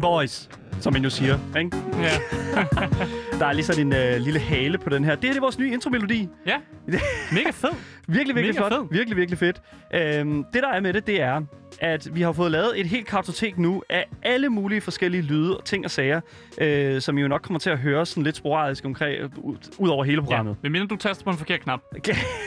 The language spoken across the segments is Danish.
Boys, som man jo siger. Ikke? Ja. Der er lige sådan en øh, lille hale på den her. Det her det er vores nye intromelodi. ja. Mega fed. Virkelig, virkelig Mega flot. fed. Virkelig, virkelig fedt. Øhm, det, der er med det, det er, at vi har fået lavet et helt kartotek nu af alle mulige forskellige lyde og ting og sager, øh, som I jo nok kommer til at høre sådan lidt sporadisk omkring, ud, over hele Ja. programmet. Men mindre du taster på en forkert knap.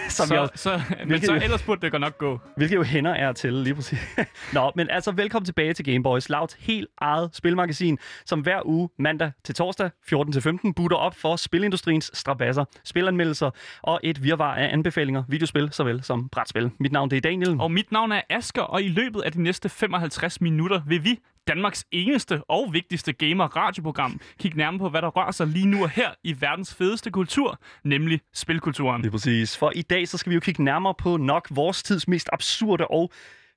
som så, jeg, så, men så ellers burde det godt nok gå. hvilket jo hænder er til, lige præcis. Nå, men altså velkommen tilbage til Gameboys, Louds helt eget spilmagasin, som hver uge mandag til torsdag 14-15 butter op for spilindustriens strabasser, spilanmeldelser og et virvar af anbefalinger, videospil såvel som brætspil. Mit navn det er Daniel. Og mit navn er Asker, og i løbet af de næste 55 minutter vil vi, Danmarks eneste og vigtigste gamer-radioprogram, kigge nærmere på, hvad der rører sig lige nu og her i verdens fedeste kultur, nemlig spilkulturen. Det er præcis. For i dag så skal vi jo kigge nærmere på nok vores tids mest absurde og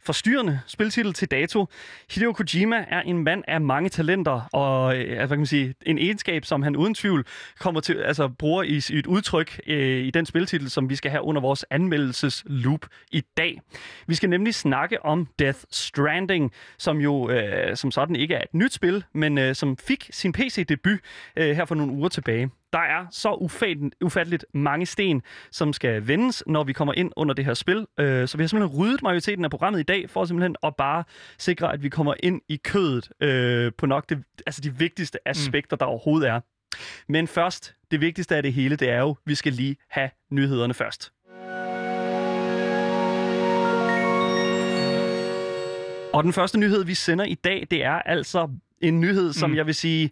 forstyrrende spiltitel til dato. Hideo Kojima er en mand af mange talenter, og øh, altså, hvad kan man sige, en egenskab, som han uden tvivl kommer til, altså bruger i et udtryk øh, i den spiltitel, som vi skal have under vores anmeldelsesloop i dag. Vi skal nemlig snakke om Death Stranding, som jo øh, som sådan ikke er et nyt spil, men øh, som fik sin PC-debut øh, her for nogle uger tilbage. Der er så ufatteligt, ufatteligt mange sten, som skal vendes, når vi kommer ind under det her spil. Øh, så vi har simpelthen ryddet majoriteten af programmet i dag, for simpelthen at bare sikre, at vi kommer ind i kødet øh, på nok det, altså de vigtigste aspekter, mm. der overhovedet er. Men først, det vigtigste af det hele, det er jo, vi skal lige have nyhederne først. Og den første nyhed, vi sender i dag, det er altså en nyhed, som Mm. jeg vil sige,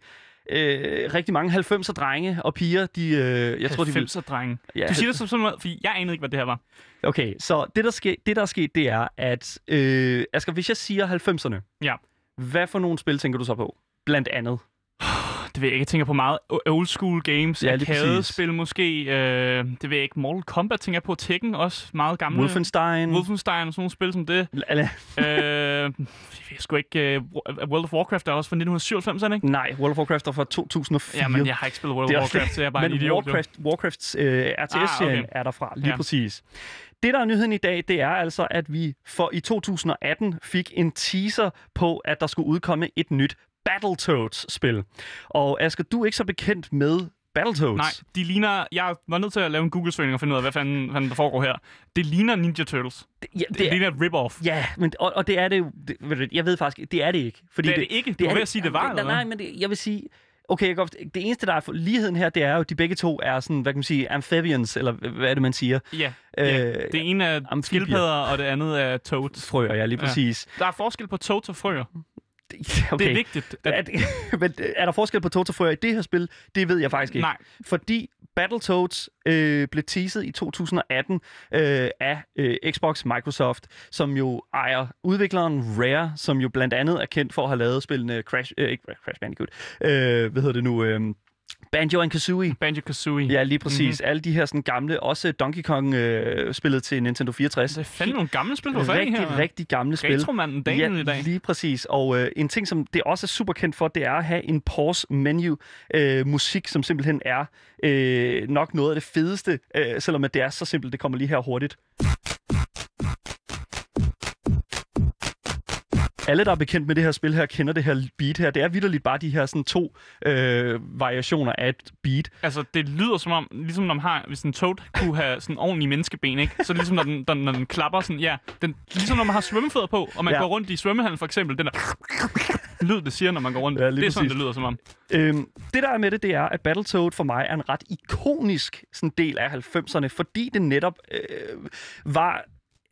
øh, rigtig mange 90'er drenge og piger, de, øh, jeg tror, de vil... 90'er drenge. Ja, Du siger det som sådan noget, fordi jeg anede ikke, hvad det her var. Okay, så det der, ske, det, der er sket, det er, at... Øh, Asger, hvis jeg siger 90'erne, Ja. hvad for nogle spil tænker du så på? Blandt andet. Det ved jeg ikke. Jeg tænker på meget old school games, Ja, arkadespil måske. Øh, det ved jeg ikke. Mortal Kombat tænker jeg på. Tekken også. Meget gamle. Wolfenstein. Wolfenstein og sådan nogle spil som det. Eller, øh, jeg ved sgu ikke. Uh, World of Warcraft er også fra 1997, er det ikke? nej, World of Warcraft er fra 2004. Jamen, jeg har ikke spillet World of Warcraft, så jeg er bare Men en idiot. jo. Warcraft, Warcrafts øh, RTS-serien Ah, okay. er derfra, lige Ja. præcis. Det, der er nyheden i dag, det er altså, at vi for i 2018 fik en teaser på, at der skulle udkomme et nyt Battletoads-spil. Og Asger, du er ikke så bekendt med Battletoads. Nej, de ligner... Jeg var nødt til at lave en Google-søgning og finde ud af, hvad fanden, fanden der foregår her. Det ligner Ninja Turtles. Det, ja, Det, det ligner et rip-off. Ja, men, og, og det er det jo... Det, jeg ved faktisk, det er det ikke. Fordi Det er det ikke? Du var ved at sige, det var, eller nej, men det, jeg vil sige... Okay, jeg godt, det eneste, der er for ligheden her, det er jo, at de begge to er sådan, hvad kan man sige, amphibians, eller hvad er det, man siger? Ja, ja. Øh, det ene er amfibier. skildpadder, og det andet er toads. Frøer, ja, lige Ja. præcis. Der er forskel på toads og frøer. Okay. Det er vigtigt. At, Er, men er der forskel på Totafrøer i det her spil? Det ved jeg faktisk ikke. nej, Fordi Battletoads øh, blev teaset i 2018 øh, af øh, Xbox Microsoft, som jo ejer udvikleren Rare, som jo blandt andet er kendt for at have lavet spillene Crash, øh, ikke Crash Bandicoot, øh, hvad hedder det nu, øh, Banjo and Kazooie. Banjo-Kazooie. Ja, lige præcis. Mm-hmm. Alle de her sådan gamle, også Donkey Kong øh, spillet til Nintendo 64. Det er fandme nogle gamle spil, du har rigtig, her. mand. rigtig gamle spil. Retromanden Daniel i dag. lige præcis. Og øh, en ting, som det også er super kendt for, det er at have en pause-menu øh, musik, som simpelthen er øh, nok noget af det fedeste, øh, selvom at det er så simpelt, det kommer lige her hurtigt. Alle, der er bekendt med det her spil her, kender det her beat her. Det er vidderligt bare de her sådan to øh, variationer af et beat. Altså, det lyder som om, ligesom når man har, hvis en toad kunne have sådan ordentlige menneskeben, ikke? Så ligesom når den, når, når den klapper sådan, ja, den, ligesom når man har svømmefødder på, og man Ja. går rundt i svømmehallen for eksempel, den der lyd, det siger, når man går rundt. Ja, det er sådan, præcis. det lyder som om. Øhm, det der er med det, det er, at Battletoad for mig er en ret ikonisk sådan del af 90'erne, fordi det netop øh, var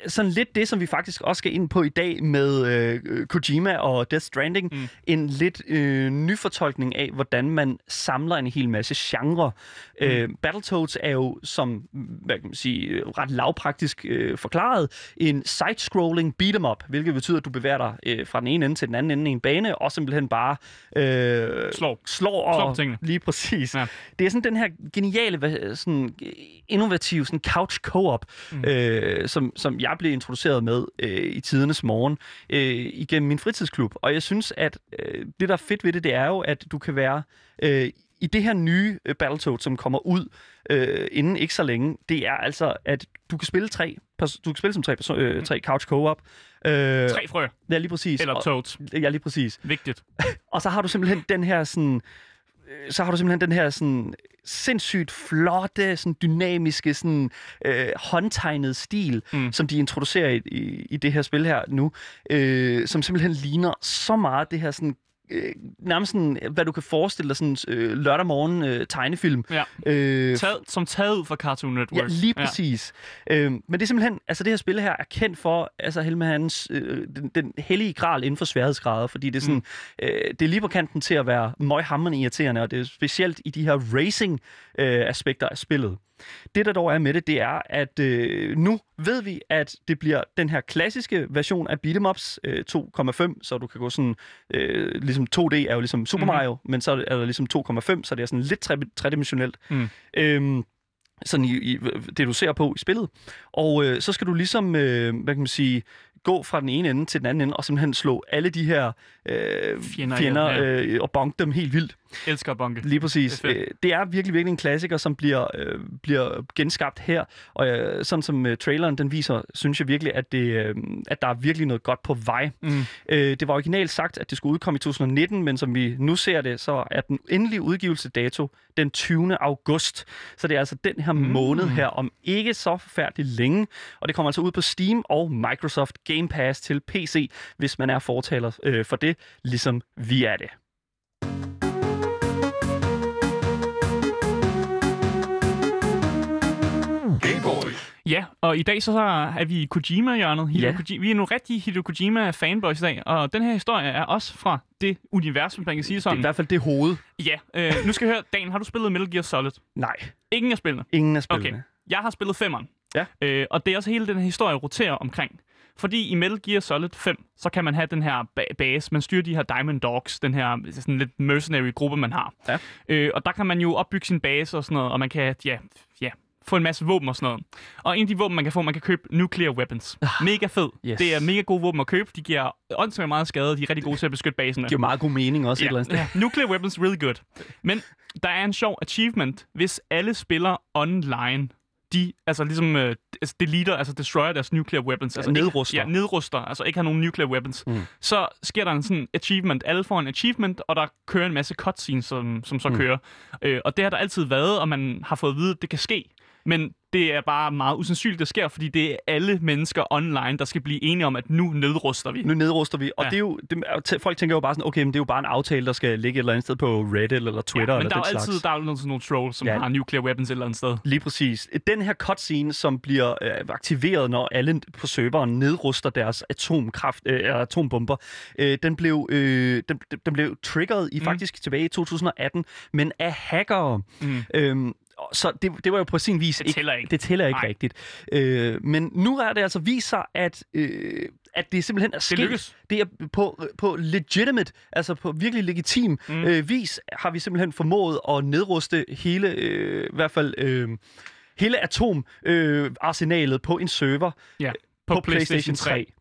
sådan lidt det, som vi faktisk også skal ind på i dag med øh, Kojima og Death Stranding. Mm. En lidt øh, nyfortolkning af, hvordan man samler en hel masse genre. Mm. Øh, Battletoads er jo, som hvad kan man sige, ret lavpraktisk øh, forklaret, en side-scrolling beat-em-up, hvilket betyder, at du bevæger dig øh, fra den ene ende til den anden ende i en bane, og simpelthen bare øh, Slår. slår og Slår tingene. lige præcis. Ja. Det er sådan den her geniale, sådan innovative sådan couch co-op, mm. øh, som, som jeg blev introduceret med øh, i tidernes morgen øh, igennem min fritidsklub. Og jeg synes, at øh, det, der er fedt ved det, det er jo, at du kan være øh, i det her nye øh, Battletoads, som kommer ud øh, inden ikke så længe, det er altså, at du kan spille tre, du kan spille som tre, perso- øh, tre couch co-op. Øh, Tre frø, Ja, lige præcis. eller Og- toads. Ja, lige præcis. Vigtigt. Og så har du simpelthen den her sådan så har du simpelthen den her sådan sindssygt flotte, sådan dynamiske, sådan øh, håndtegnede stil, Mm. mm. som de introducerer i, i, i det her spil her nu, øh, som simpelthen ligner så meget det her sådan øh, nærmest sådan, hvad du kan forestille dig, sådan øh, lørdag morgen øh, tegnefilm. Ja. Øh, Taget, som taget ud fra Cartoon Network. Ja, lige præcis. Ja. Øhm, men det er simpelthen, altså det her spil her er kendt for, altså Helme hans, øh, den, den hellige gral inden for sværhedsgrader, fordi det er sådan, mm. øh, det er lige på kanten til at være møghammerende irriterende, og det er specielt i de her racing øh, aspekter af spillet. Det, der dog er med det, det er, at øh, nu ved vi, at det bliver den her klassiske version af beat'em ups øh, 2,5, så du kan gå sådan, øh, ligesom 2D er jo ligesom Super Mhm. Mario, men så er der ligesom 2,5, så det er sådan lidt tre, tredimensionelt. Mm. Øhm, sådan i, i det, du ser på i spillet. Og øh, så skal du ligesom, øh, hvad kan man sige, gå fra den ene ende til den anden ende, og simpelthen slå alle de her øh, Fjender fjender, ja. øh, og bonke dem helt vildt. Elsker bunke. Lige præcis. Det er Det er, det er virkelig, virkelig en klassiker, som bliver, øh, bliver genskabt her. Og øh, sådan som øh, traileren den viser, synes jeg virkelig, at, det, øh, at der er virkelig noget godt på vej. Mm. Øh, det var originalt sagt, at det skulle udkomme i 2019, men som vi nu ser det, så er den endelige udgivelsesdato den 20. august. Så det er altså den her mm. måned her, om ikke så forfærdeligt længe. Og det kommer altså ud på Steam og Microsoft Game Pass til PC, hvis man er fortaler øh, for det, ligesom vi er det. Ja, og i dag så er vi i Kojima-hjørnet. Hideo Ja. Koji- Vi er nogle rigtige Hideo Kojima-fanboys i dag, og den her historie er også fra det univers, hvis man kan sige Det er sådan. i hvert fald det hoved. Ja, øh, nu skal jeg høre, Dan, har du spillet Metal Gear Solid? Nej, Ingen af spillene. ingen af Okay, spillene. jeg har spillet femmeren. Ja. Øh, og det er også hele den her historie roterer omkring. Fordi i Metal Gear Solid 5, så kan man have den her ba- base, man styrer de her Diamond Dogs, den her sådan lidt mercenary gruppe, man har. Ja. Øh, og der kan man jo opbygge sin base og sådan noget, og man kan, ja, ja, få en masse våben og sådan noget. Og en af de våben, man kan få, man kan købe nuclear weapons. Mega fed. Ah. Yes. Det er mega gode våben at købe. De giver åndssvagt meget skade. De er rigtig gode til at beskytte basen. Det giver meget god mening også et eller andet sted. Ja, nuclear weapons, really good. Men der er en sjov achievement, hvis alle spiller online. De, altså ligesom, øh, altså deleter, altså destroyer deres nuclear weapons. Altså nedruster. Ikke, ja, nedruster, altså ikke har nogen nuclear weapons. Mm. Så sker der en sådan achievement. Alle får en achievement, og der kører en masse cutscenes, som, som så Mm. kører. Øh, og det har der altid været, og man har fået at vide, at det kan ske. Men det er bare meget usandsynligt, det sker, fordi det er alle mennesker online, der skal blive enige om, at nu nedruster vi. Nu nedruster vi, og Ja. det er jo, det, folk tænker jo bare sådan, okay, men det er jo bare en aftale, der skal ligge et eller andet sted på Reddit eller Twitter ja, men eller der er den altid slags. der er jo sådan nogle trolls, som Ja. har nuclear weapons et eller andet sted. Lige præcis. Den her cutscene, som bliver øh, aktiveret, når alle på serveren nedruster deres atomkraft, øh, atombomber, øh, den, blev, øh, den, den blev triggeret i Mm. faktisk tilbage i 2018, men af hackere. Mm. Øhm, så det, det var jo på sin vis Det tæller ikke. Det tæller ikke Nej. rigtigt. Øh, men nu er det altså vist sig, at, øh, at det simpelthen er sket. lykkes. Det er på, på legitimate, altså på virkelig legitim Mm. øh, vis, har vi simpelthen formået at nedruste hele, øh, i hvert fald, øh, hele atomarsenalet øh, på en server Ja, på, på PlayStation 3.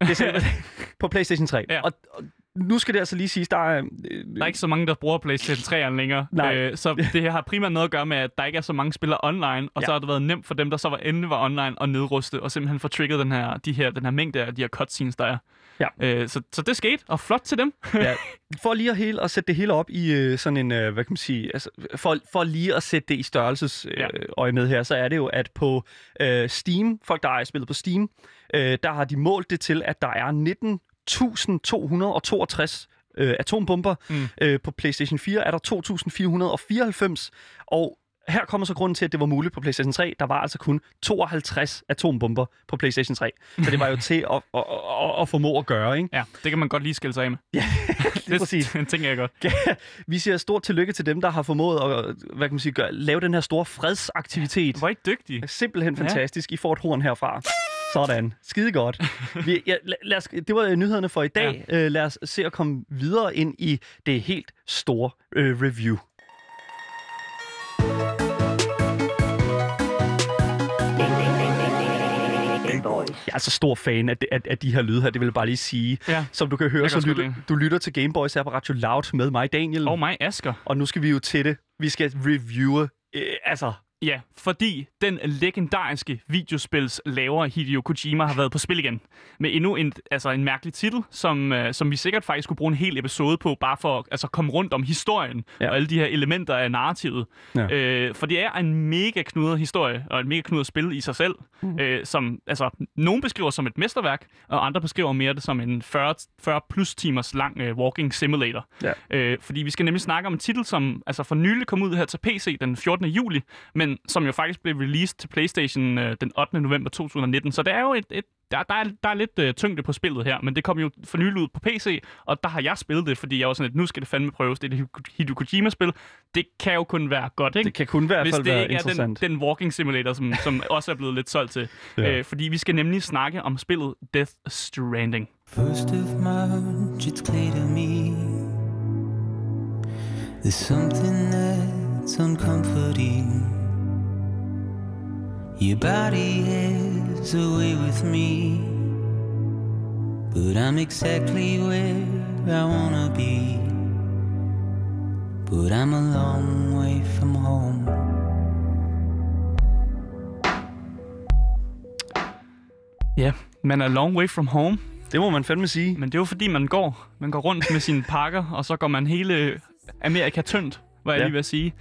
Det er på PlayStation 3. Ja. Og, og nu skal det altså lige siges, der er... Øh, Der er ikke så mange, der bruger PlayStation 3'eren længere. Nej. Øh, så det her har primært noget at gøre med, at der ikke er så mange spillere online, og Ja. så har det været nemt for dem, der så var endelig var online, at nedruste, og simpelthen få trigget den her, de her, den her mængde af de her cutscenes, der er. Ja. Øh, så, så det skete, og flot til dem. ja, for lige at, hele, at sætte det hele op i øh, sådan en, øh, hvad kan man sige, altså, for, for lige at sætte det i størrelses øh, Ja. her, så er det jo, at på øh, Steam, folk der er spillet på Steam, øh, der har de målt det til, at der er 19.262 øh, atombomber. Mm. Øh, på PlayStation 4 er der 2.494, og her kommer så grunden til, at det var muligt på PlayStation 3. Der var altså kun 52 atombomber på PlayStation 3. Så det var jo til at, at, at, at, formå at gøre, ikke? Ja, det kan man godt lige skille sig af med. Ja, lige det, præcis. det tænker jeg godt. Ja, vi siger stort tillykke til dem, der har formået at hvad kan man sige, gøre, lave den her store fredsaktivitet. Hvor er I dygtige. Simpelthen Ja. fantastisk. I får et horn herfra. Sådan. Skide godt. Vi, ja, lad, lad os, det var nyhederne for i dag. Ja. Uh, lad os se at komme videre ind i det helt store uh, review. Boys. Jeg er så stor fan af, de- af, af de her lyde her, det vil jeg bare lige sige. Ja. Som du kan høre, så lytter, du lytter til Gameboys her på Radio Loud med mig, Daniel. Og mig, Asker. Og nu skal vi jo til det. Vi skal reviewe, øh, altså, Ja, fordi den legendariske videospils laver Hideo Kojima har været på spil igen. Med endnu en, altså en mærkelig titel, som, øh, som vi sikkert faktisk skulle bruge en hel episode på, bare for at altså, komme rundt om historien Ja. og alle de her elementer af narrativet. Ja. Øh, for det er en mega knudret historie, og et mega knudret spil i sig selv, mm. øh, som altså, nogen beskriver som et mesterværk, og andre beskriver mere det som en 40, 40 plus timers lang øh, walking simulator. Ja. Øh, fordi vi skal nemlig snakke om en titel, som altså for nylig kom ud her til PC den 14. juli, men som jo faktisk blev released til PlayStation øh, den 8. november 2019. Så det er jo et, et der, der, er, der er lidt øh, tyngde på spillet her, men det kom jo for nylig ud på PC, og der har jeg spillet det, fordi jeg var sådan, at nu skal det fandme prøves. Det er et Hideo Kojima-spil. Det kan jo kun være godt, ikke? det kan kun hvert Hvis det være ikke er den, den walking simulator, som, som også er blevet lidt solgt til. Ja. Ja. Øh, fordi vi skal nemlig snakke om spillet Death Stranding. First of March, it's clear to me there's something that's uncomforting. Your body is away with me, but I'm exactly where I wanna be. But I'm a long way from home. Ja, man er long way from home, Det må man fandme sige. men det er jo fordi, man går, man går rundt med sine pakker, og så går man hele Amerika tyndt, hvad jeg Ja. lige vil sige.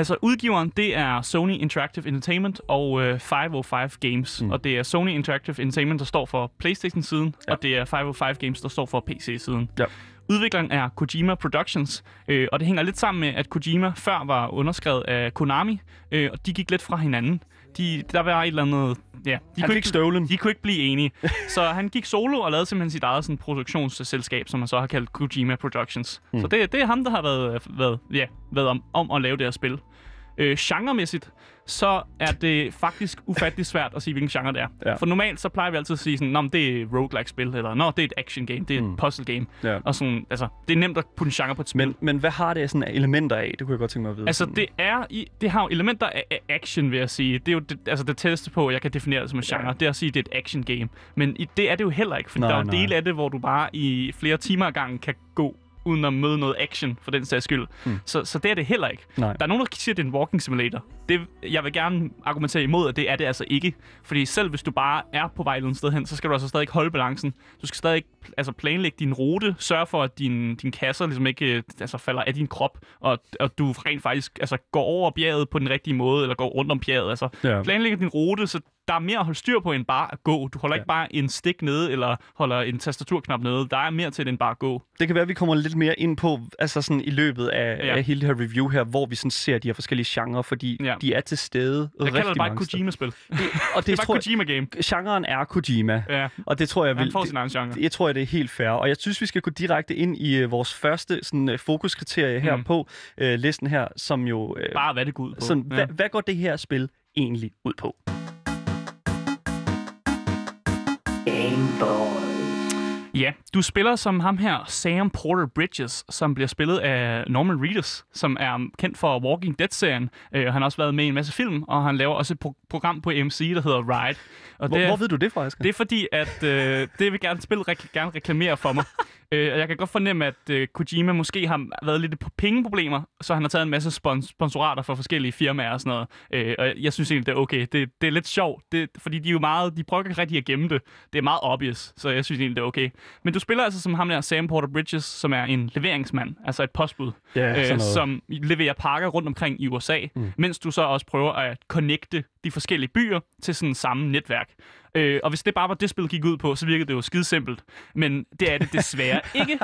Altså, udgiveren, det er Sony Interactive Entertainment og øh, 505 Games. Mm. Og det er Sony Interactive Entertainment, der står for PlayStation-siden, Ja. og det er 505 Games, der står for PC-siden. Ja. Udvikleren er Kojima Productions, øh, og det hænger lidt sammen med, at Kojima før var underskrevet af Konami, øh, og de gik lidt fra hinanden. De, der var et eller andet... Ja, de Han kunne fik støvlen. de kunne ikke blive enige. så han gik solo og lavede simpelthen sit eget sådan, produktionsselskab, som man så har kaldt Kojima Productions. Mm. Så det, det er ham, der har været, været, ja, været om, om at lave det her spil. Øh, genremæssigt, så er det faktisk ufattelig svært at sige, hvilken genre det er. Ja. For normalt så plejer vi altid at sige sådan, Nå, det er roguelike-spil, eller Nå, det er et action game, det er et puzzle game. Ja. Og sådan, altså, det er nemt at putte en genre på et spil. Men, men hvad har det sådan af elementer af? Det kunne jeg godt tænke mig at vide. Altså, det, er i, det har jo elementer af, action, vil jeg sige. Det er jo det, altså det tætteste på, at jeg kan definere det som en genre. Ja. Det er at sige, at det er et action game. Men i, det er det jo heller ikke, for Nej, der er jo nej. dele af det, hvor du bare i flere timer ad gangen kan gå uden at møde noget action, for den sags skyld. Mm. Så, så det er det heller ikke. Nej. Der er nogen, der siger, at det er en walking simulator. Det, jeg vil gerne argumentere imod, at det er det altså ikke. Fordi selv hvis du bare er på vej et sted hen, så skal du altså stadig holde balancen. Du skal stadig altså planlægge din rute, sørge for, at din, din kasser ligesom ikke øh, altså, falder af din krop, og, og du rent faktisk altså, går over bjerget på den rigtige måde, eller går rundt om bjerget. Altså, Ja. planlægge din rute, så der er mere at holde styr på end bare at gå. Du holder Ja. ikke bare en stik nede, eller holder en tastaturknap nede. Der er mere til det end bare at gå. Det kan være, at vi kommer lidt mere ind på, altså sådan i løbet af, ja. Af hele det her review her, hvor vi sådan ser de her forskellige genrer, fordi ja. De er til stede Jeg kalder det bare et. Kojima-spil. Det, og det, Det er bare et Kojima-game. genren er Kojima, Ja, og det tror jeg vil... han får sin egen genre. det, jeg tror, jeg, det er helt fair. Og jeg synes, vi skal gå direkte ind i uh, vores første sådan, uh, fokuskriterie her. Mm. på uh, listen her, som jo... Uh, Bare hvad det går ud på. sådan, ja. hvad, hvad går det her spil egentlig ud på? Game Boys. Ja, du spiller som ham her, Sam Porter Bridges, som bliver spillet af Norman Reedus, som er kendt for Walking Dead-serien. Øh, han har også været med i en masse film, og han laver også et pro- program på MC, der hedder Ride. Og Hvor, det, er- hvor ved du det fra, Asger? det er fordi, at øh, det vil gerne spillet rek- gerne reklamere for mig. øh, og jeg kan godt fornemme, at øh, Kojima måske har været lidt på pengeproblemer, så han har taget en masse spons- sponsorater fra forskellige firmaer og sådan noget. Øh, og jeg synes egentlig, det er okay. Det, det er lidt sjovt, det, fordi de er jo meget, de prøver ikke rigtig at gemme det. Det er meget obvious, så jeg synes egentlig, det er okay. Men du spiller altså som ham der, Sam Porter Bridges, som er en leveringsmand, altså et postbud, sådan øh, som leverer pakker rundt omkring i USA, mm. mens du så også prøver at connecte de forskellige byer til sådan samme netværk. Øh, og hvis det bare var det, spillet gik ud på, så virkede det jo skide simpelt. Men det er det desværre ikke.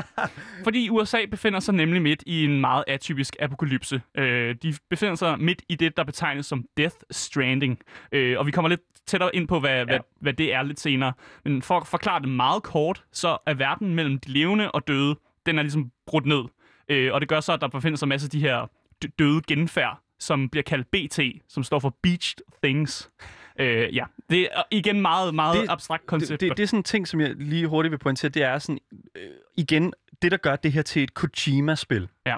Fordi USA befinder sig nemlig midt i en meget atypisk apokalypse. Øh, de befinder sig midt i det, der betegnes som Death Stranding. Øh, og vi kommer lidt tættere ind på, hvad, ja. hvad, hvad det er lidt senere. Men for at forklare det meget kort, så er verden mellem de levende og døde, den er ligesom brudt ned. Øh, og det gør så, at der befinder sig masser af de her døde genfærd, som bliver kaldt BT, som står for Beached Things. Øh, ja, det er igen meget, meget Det- abstrakt koncept. Det, det, det er sådan en ting, som jeg lige hurtigt vil pointere. Det er sådan, øh, igen, det der gør det her til et Kojima-spil. Ja.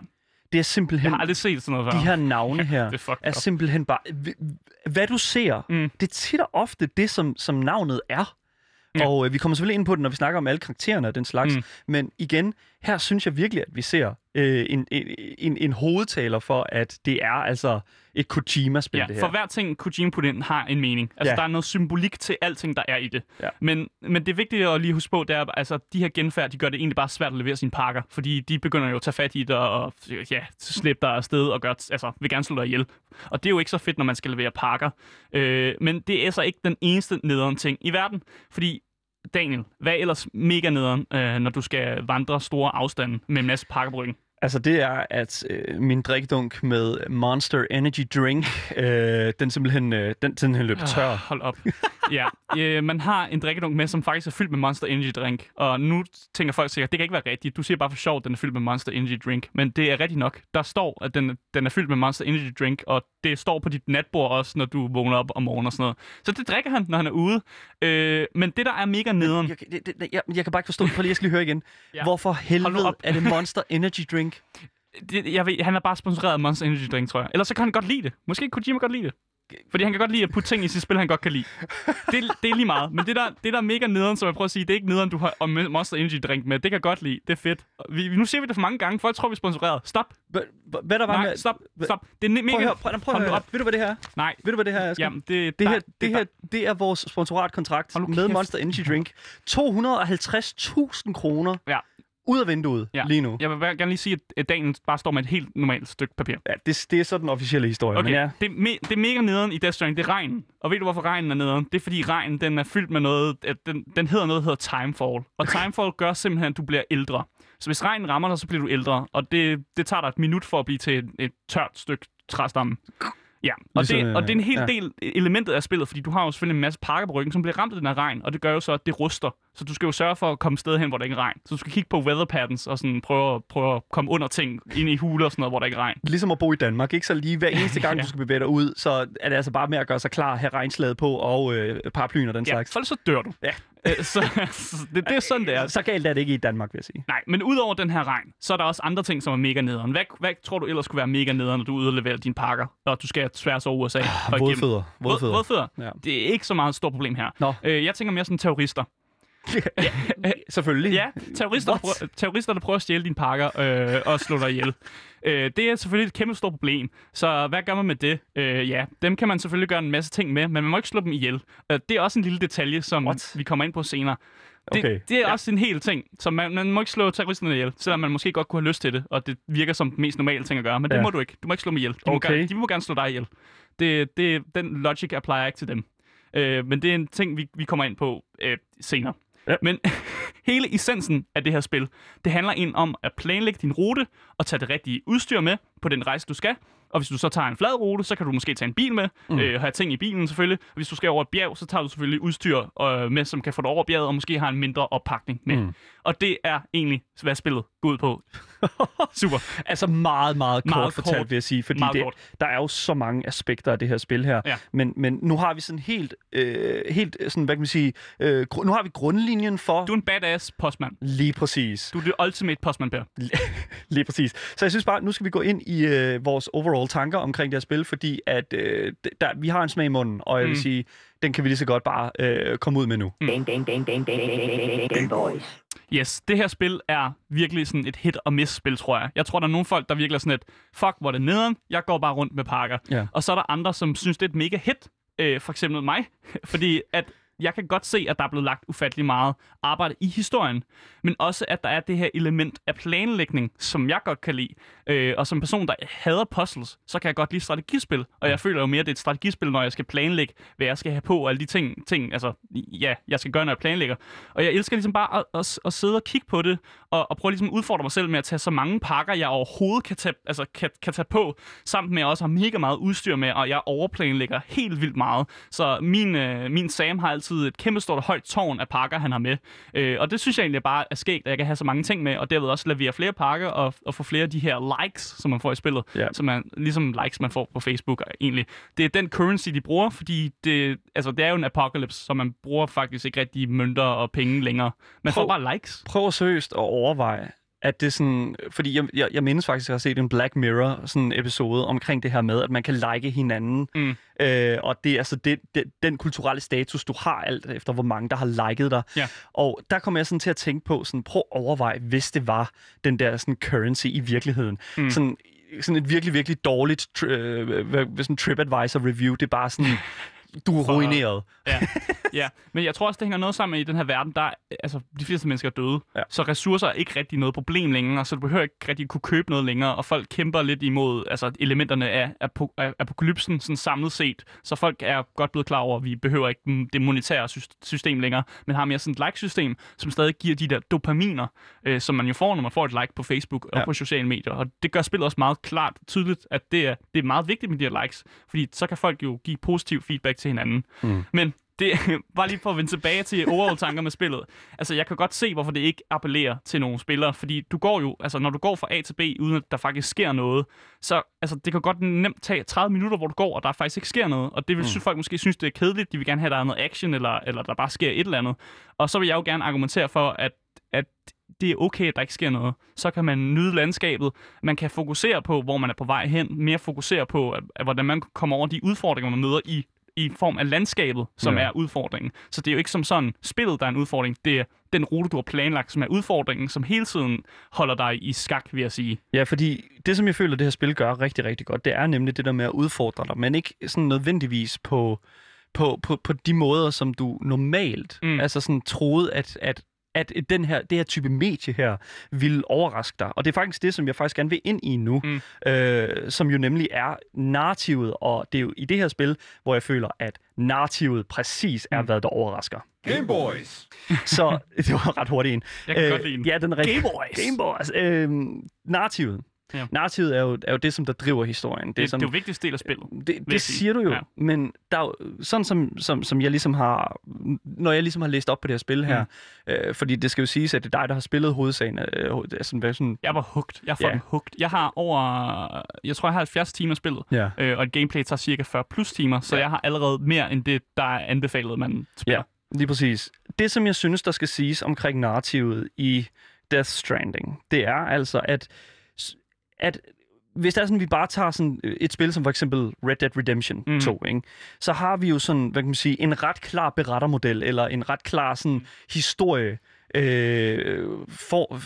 det er simpelthen... Jeg har aldrig set sådan noget før. de her navne her det er er simpelthen bare... hv- Hvad du ser, Mm. det er tit og ofte det, som, som navnet er. Ja. Og øh, vi kommer selvfølgelig ind på det, når vi snakker om alle karaktererne og den slags. Mm. Men igen, her synes jeg virkelig, at vi ser øh, en, en, en, en hovedtaler for, at det er altså et Kojima-spil, Ja, det her. for hver ting, Kojima putter ind, har en mening. Altså, Ja. der er noget symbolik til alting, der er i det. Ja. Men, men det er vigtigt at lige huske på, det er, altså, de her genfærd, de gør det egentlig bare svært at levere sine pakker, fordi de begynder jo at tage fat i dig og ja, slippe dig afsted og gør, altså, vil gerne slå dig ihjel. Og det er jo ikke så fedt, når man skal levere pakker. Øh, men det er så ikke den eneste nederen ting i verden, fordi Daniel, hvad er ellers mega nederen, øh, når du skal vandre store afstande med en masse pakker på ryggen? Altså det er, at øh, min drikkedunk med Monster Energy Drink, øh, den simpelthen, øh, den simpelthen løb tør. Ah, Hold op. ja, øh, man har en drikkedunk med, som faktisk er fyldt med Monster Energy Drink. Og nu tænker folk sikkert, det kan ikke være rigtigt. Du siger bare for sjov, at den er fyldt med Monster Energy Drink. Men det er rigtigt nok. Der står, at den, den er fyldt med Monster Energy Drink, og det står på dit natbord også, når du vågner op om morgenen og sådan noget. Så det drikker han, når han er ude. Øh, men det, der er mega nederen... Jeg, det, det, jeg, jeg kan bare ikke forstå det. Prøv lige, jeg skal lige høre igen. Ja. Hvorfor helvede er det Monster Energy Drink? Det, jeg ved, han er bare sponsoreret af Monster Energy Drink, tror jeg. Ellers så kan han godt lide det. Måske kan Kojima godt lide det. Fordi han kan godt lide at putte ting i sit spil, han godt kan lide. Det, det er lige meget. Men det der, det der er mega nederen, som jeg prøver at sige, det er ikke nederen, du har om Monster Energy Drink med. Det kan jeg godt lide. Det er fedt. Vi, nu ser vi det for mange gange. Folk tror, vi er sponsoreret. Stop. Hvad, der var Nej, med... stop. Stop. Det er mega... Prøv at høre, prøv, prøv at Hold nu høre. op. Ved du, hvad det her er? Nej. Ved du, hvad det her er? Jamen, det, det, her, det, her, det er vores sponsoratkontrakt med. Monster Energy Drink. 250.000 kroner Ja. Ud af vinduet Ja. lige nu. Jeg vil gerne lige sige, at Daniel bare står med et helt normalt stykke papir. Ja, det, det er så den officielle historie. Okay, Men ja, det, me- det er mega nederen i Death Stranding, det er regnen. Og ved du, hvorfor regnen er nederen? Det er, fordi regnen den er fyldt med noget, at den, den hedder noget, der hedder Timefall. Og Timefall gør simpelthen, at du bliver ældre. Så hvis regnen rammer dig, så bliver du ældre. Og det, det tager dig et minut for at blive til et, et tørt stykke træstamme. Ja, og, Ligesom, det, og det er en hel ja. del elementet af spillet, fordi du har jo selvfølgelig en masse pakker på ryggen, som bliver ramt af den her regn, og det gør jo så, at det ruster. Så du skal jo sørge for at komme sted hen, hvor der ikke er regn. Så du skal kigge på weather patterns og sådan prøve, prøve at komme under ting, ind i huler og sådan noget, hvor der ikke er regn. ligesom at bo i Danmark, ikke? Så lige hver eneste gang, Ja. du skal bevæge dig ud, så er det altså bare med at gøre sig klar, have regnslaget på og øh, paraplyen og den Ja, slags. ellers så dør du. Ja. Øh, så, så det, det er sådan, det er. Så galt er det ikke i Danmark, vil jeg sige. Nej, men udover den her regn, så er der også andre ting, som er mega nederen. Hvad, hvad tror du ellers kunne være mega nederen, når du er levere dine pakker, og du skal tværs over USA? igennem- Vådfødder. Våd, vådfødder. Ja. Det er ikke så meget et stort problem her. Nå. Øh, jeg tænker mere sådan terrorister. Selvfølgelig. Ja, terrorister, der What? prøver, terrorister, der prøver at stjæle dine pakker øh, og slå dig ihjel. Øh, det er selvfølgelig et kæmpe stort problem. Så hvad gør man med det? Øh, ja, dem kan man selvfølgelig gøre en masse ting med, men man må ikke slå dem ihjel. Øh, det er også en lille detalje, som What? vi kommer ind på senere. Det, Okay. det er ja. også en hel ting. Så man, man må ikke slå terroristerne ihjel, selvom man måske godt kunne have lyst til det, og det virker som den mest normale ting at gøre. Men det Ja. må du ikke. Du må ikke slå dem ihjel. De, må, Okay. gerne, de må gerne slå dig ihjel. Det, det, den logic applier ikke til dem. Øh, men det er en ting, vi, vi kommer ind på øh, senere. Ja. Men hele essensen af det her spil, det handler ind om at planlægge din rute og tage det rigtige udstyr med på den rejse, du skal. Og hvis du så tager en flad rute, så kan du måske tage en bil med, mm. øh, have ting i bilen selvfølgelig. Og hvis du skal over et bjerg, så tager du selvfølgelig udstyr øh, med, som kan få dig over bjerget, og måske har en mindre oppakning med. Mm. Og det er egentlig, hvad spillet går ud på. Super. Altså meget, meget kort Meget fortalt, kort. vil jeg sige. Fordi Meget det, kort. der er jo så mange aspekter af det her spil her. Ja. Men, men nu har vi sådan helt, øh, helt sådan, hvad kan man sige, øh, gru- nu har vi grundlinjen for... Du er en badass postmand. Lige præcis. Du er det ultimate postman, Per. Lige præcis. Så jeg synes bare, nu skal vi gå ind i øh, vores overall tanker omkring det her spil, fordi at øh, der, vi har en smag i munden, og jeg vil Mm. sige, den kan vi lige så godt bare øh, komme ud med nu. Game, game, game, game, game, game, game, game boys. Yes, det her spil er virkelig sådan et hit og miss spil, tror jeg. Jeg tror, der er nogle folk, der virkelig er sådan et, fuck, hvor er det nederen, jeg går bare rundt med pakker. Ja. Og så er der andre, som synes, det er et mega hit. Øh, for eksempel mig. Fordi at jeg kan godt se, at der er blevet lagt ufattelig meget arbejde i historien, men også, at der er det her element af planlægning, som jeg godt kan lide. Øh, og som person, der hader puzzles, så kan jeg godt lide strategispil, og jeg føler jo mere, at det er et strategispil, når jeg skal planlægge, hvad jeg skal have på, og alle de ting, ting altså, ja, jeg skal gøre, når jeg planlægger. Og jeg elsker ligesom bare at, at, at sidde og kigge på det, og, og prøve ligesom at udfordre mig selv med at tage så mange pakker, jeg overhovedet kan tage, altså, kan, kan tage på, samt med at jeg også har mega meget udstyr med, og jeg overplanlægger helt vildt meget. Så min, øh, min Sam har altid et kæmpe stort højt tårn af pakker, han har med. Øh, og det synes jeg egentlig bare er skægt, at jeg kan have så mange ting med, og derved også levere flere pakker og, og få flere af de her likes, som man får i spillet, Ja. som er ligesom likes, man får på Facebook egentlig. Det er den currency, de bruger, fordi det, altså, det er jo en apocalypse, så man bruger faktisk ikke rigtig mønter og penge længere. Man får Prøv- bare likes. Prøv seriøst at overveje, at det sådan, fordi jeg, jeg, jeg mindes faktisk, at jeg har set en Black Mirror sådan episode omkring det her med, at man kan like hinanden, Mm. øh, og det er altså det, det, den kulturelle status, du har alt efter, hvor mange der har liket dig. Ja. Og der kommer jeg sådan til at tænke på, sådan, prøv at overveje, hvis det var den der sådan currency i virkeligheden. Mm. Sådan, sådan et virkelig, virkelig dårligt tri- øh, sådan TripAdvisor review, det er bare sådan, du er For- ruineret. Ja, ja, men jeg tror også, det hænger noget sammen med, i den her verden, der er, altså, de fleste mennesker er døde. Ja. Så ressourcer er ikke rigtig noget problem længere, så du behøver ikke rigtig kunne købe noget længere, og folk kæmper lidt imod altså, elementerne af, apo- af apokalypsen sådan samlet set. Så folk er godt blevet klar over, at vi behøver ikke det monetære sy- system længere, men har mere sådan et like-system, som stadig giver de der dopaminer, øh, som man jo får, når man får et like på Facebook og Ja. på sociale medier. Og det gør spillet også meget klart tydeligt, at det er, det er meget vigtigt med de her likes, fordi så kan folk jo give positiv feedback til hinanden. Mm. Men det bare lige for at vende tilbage til overall-tanker med spillet. Altså, jeg kan godt se, hvorfor det ikke appellerer til nogle spillere, fordi du går jo, altså når du går fra A til B, uden at der faktisk sker noget, så altså, det kan godt nemt tage 30 minutter, hvor du går, og der faktisk ikke sker noget, og det vil mm. folk måske synes, det er kedeligt, de vil gerne have, at der er noget action, eller, eller der bare sker et eller andet. Og så vil jeg jo gerne argumentere for, at, at det er okay, at der ikke sker noget. Så kan man nyde landskabet. Man kan fokusere på, hvor man er på vej hen. Mere fokusere på, at, at, hvordan man kommer over de udfordringer, man møder i i form af landskabet, som Ja. er udfordringen. Så det er jo ikke som sådan spillet, der er en udfordring. Det er den rute, du har planlagt, som er udfordringen, som hele tiden holder dig i skak, vil jeg sige. Ja, fordi det, som jeg føler, det her spil gør rigtig, rigtig godt, det er nemlig det der med at udfordre dig, men ikke sådan nødvendigvis på, på, på, på de måder, som du normalt. Mm. altså sådan troede, at, at at den her, det her type medie her vil overraske dig. Og det er faktisk det, som jeg faktisk gerne vil ind i nu, Mm. øh, som jo nemlig er narrativet, og det er jo i det her spil, hvor jeg føler, at narrativet præcis er, Mm. hvad der overrasker. Game Boys. Så det var ret hurtigt en. Jeg kan øh, godt lide den. Ja, den er rigtig... Game Boys. Game Boys. Øh, narrativet. Ja. Narrativet er jo, er jo det, som der driver historien. Det, det, som, det er jo vigtigste del af spillet. det, jeg det sige. siger du jo, ja. Ja. men der er jo, sådan som, som, som jeg ligesom har, når jeg ligesom har læst op på det her spil her, mm. øh, fordi det skal jo siges, at det er dig, der har spillet hovedsagen, øh, altså, hvad sådan, Jeg var hugt. Jeg er fucking Ja. hugt. Jeg har over, jeg tror, jeg har 70 timer spillet. ja. Øh, og et gameplay tager cirka 40 plus timer, så Ja. ja. jeg har allerede mere end det, der er anbefalet, man spiller. Lige præcis. Det, som jeg synes, der skal siges omkring narrativet i Death Stranding, det er altså, at, at hvis det er sådan, vi bare tager sådan et spil som for eksempel Red Dead Redemption Mhm. 2, ikke? så har vi jo sådan, hvad kan man sige, en ret klar berettermodel, eller en ret klar sådan historie, øh, for,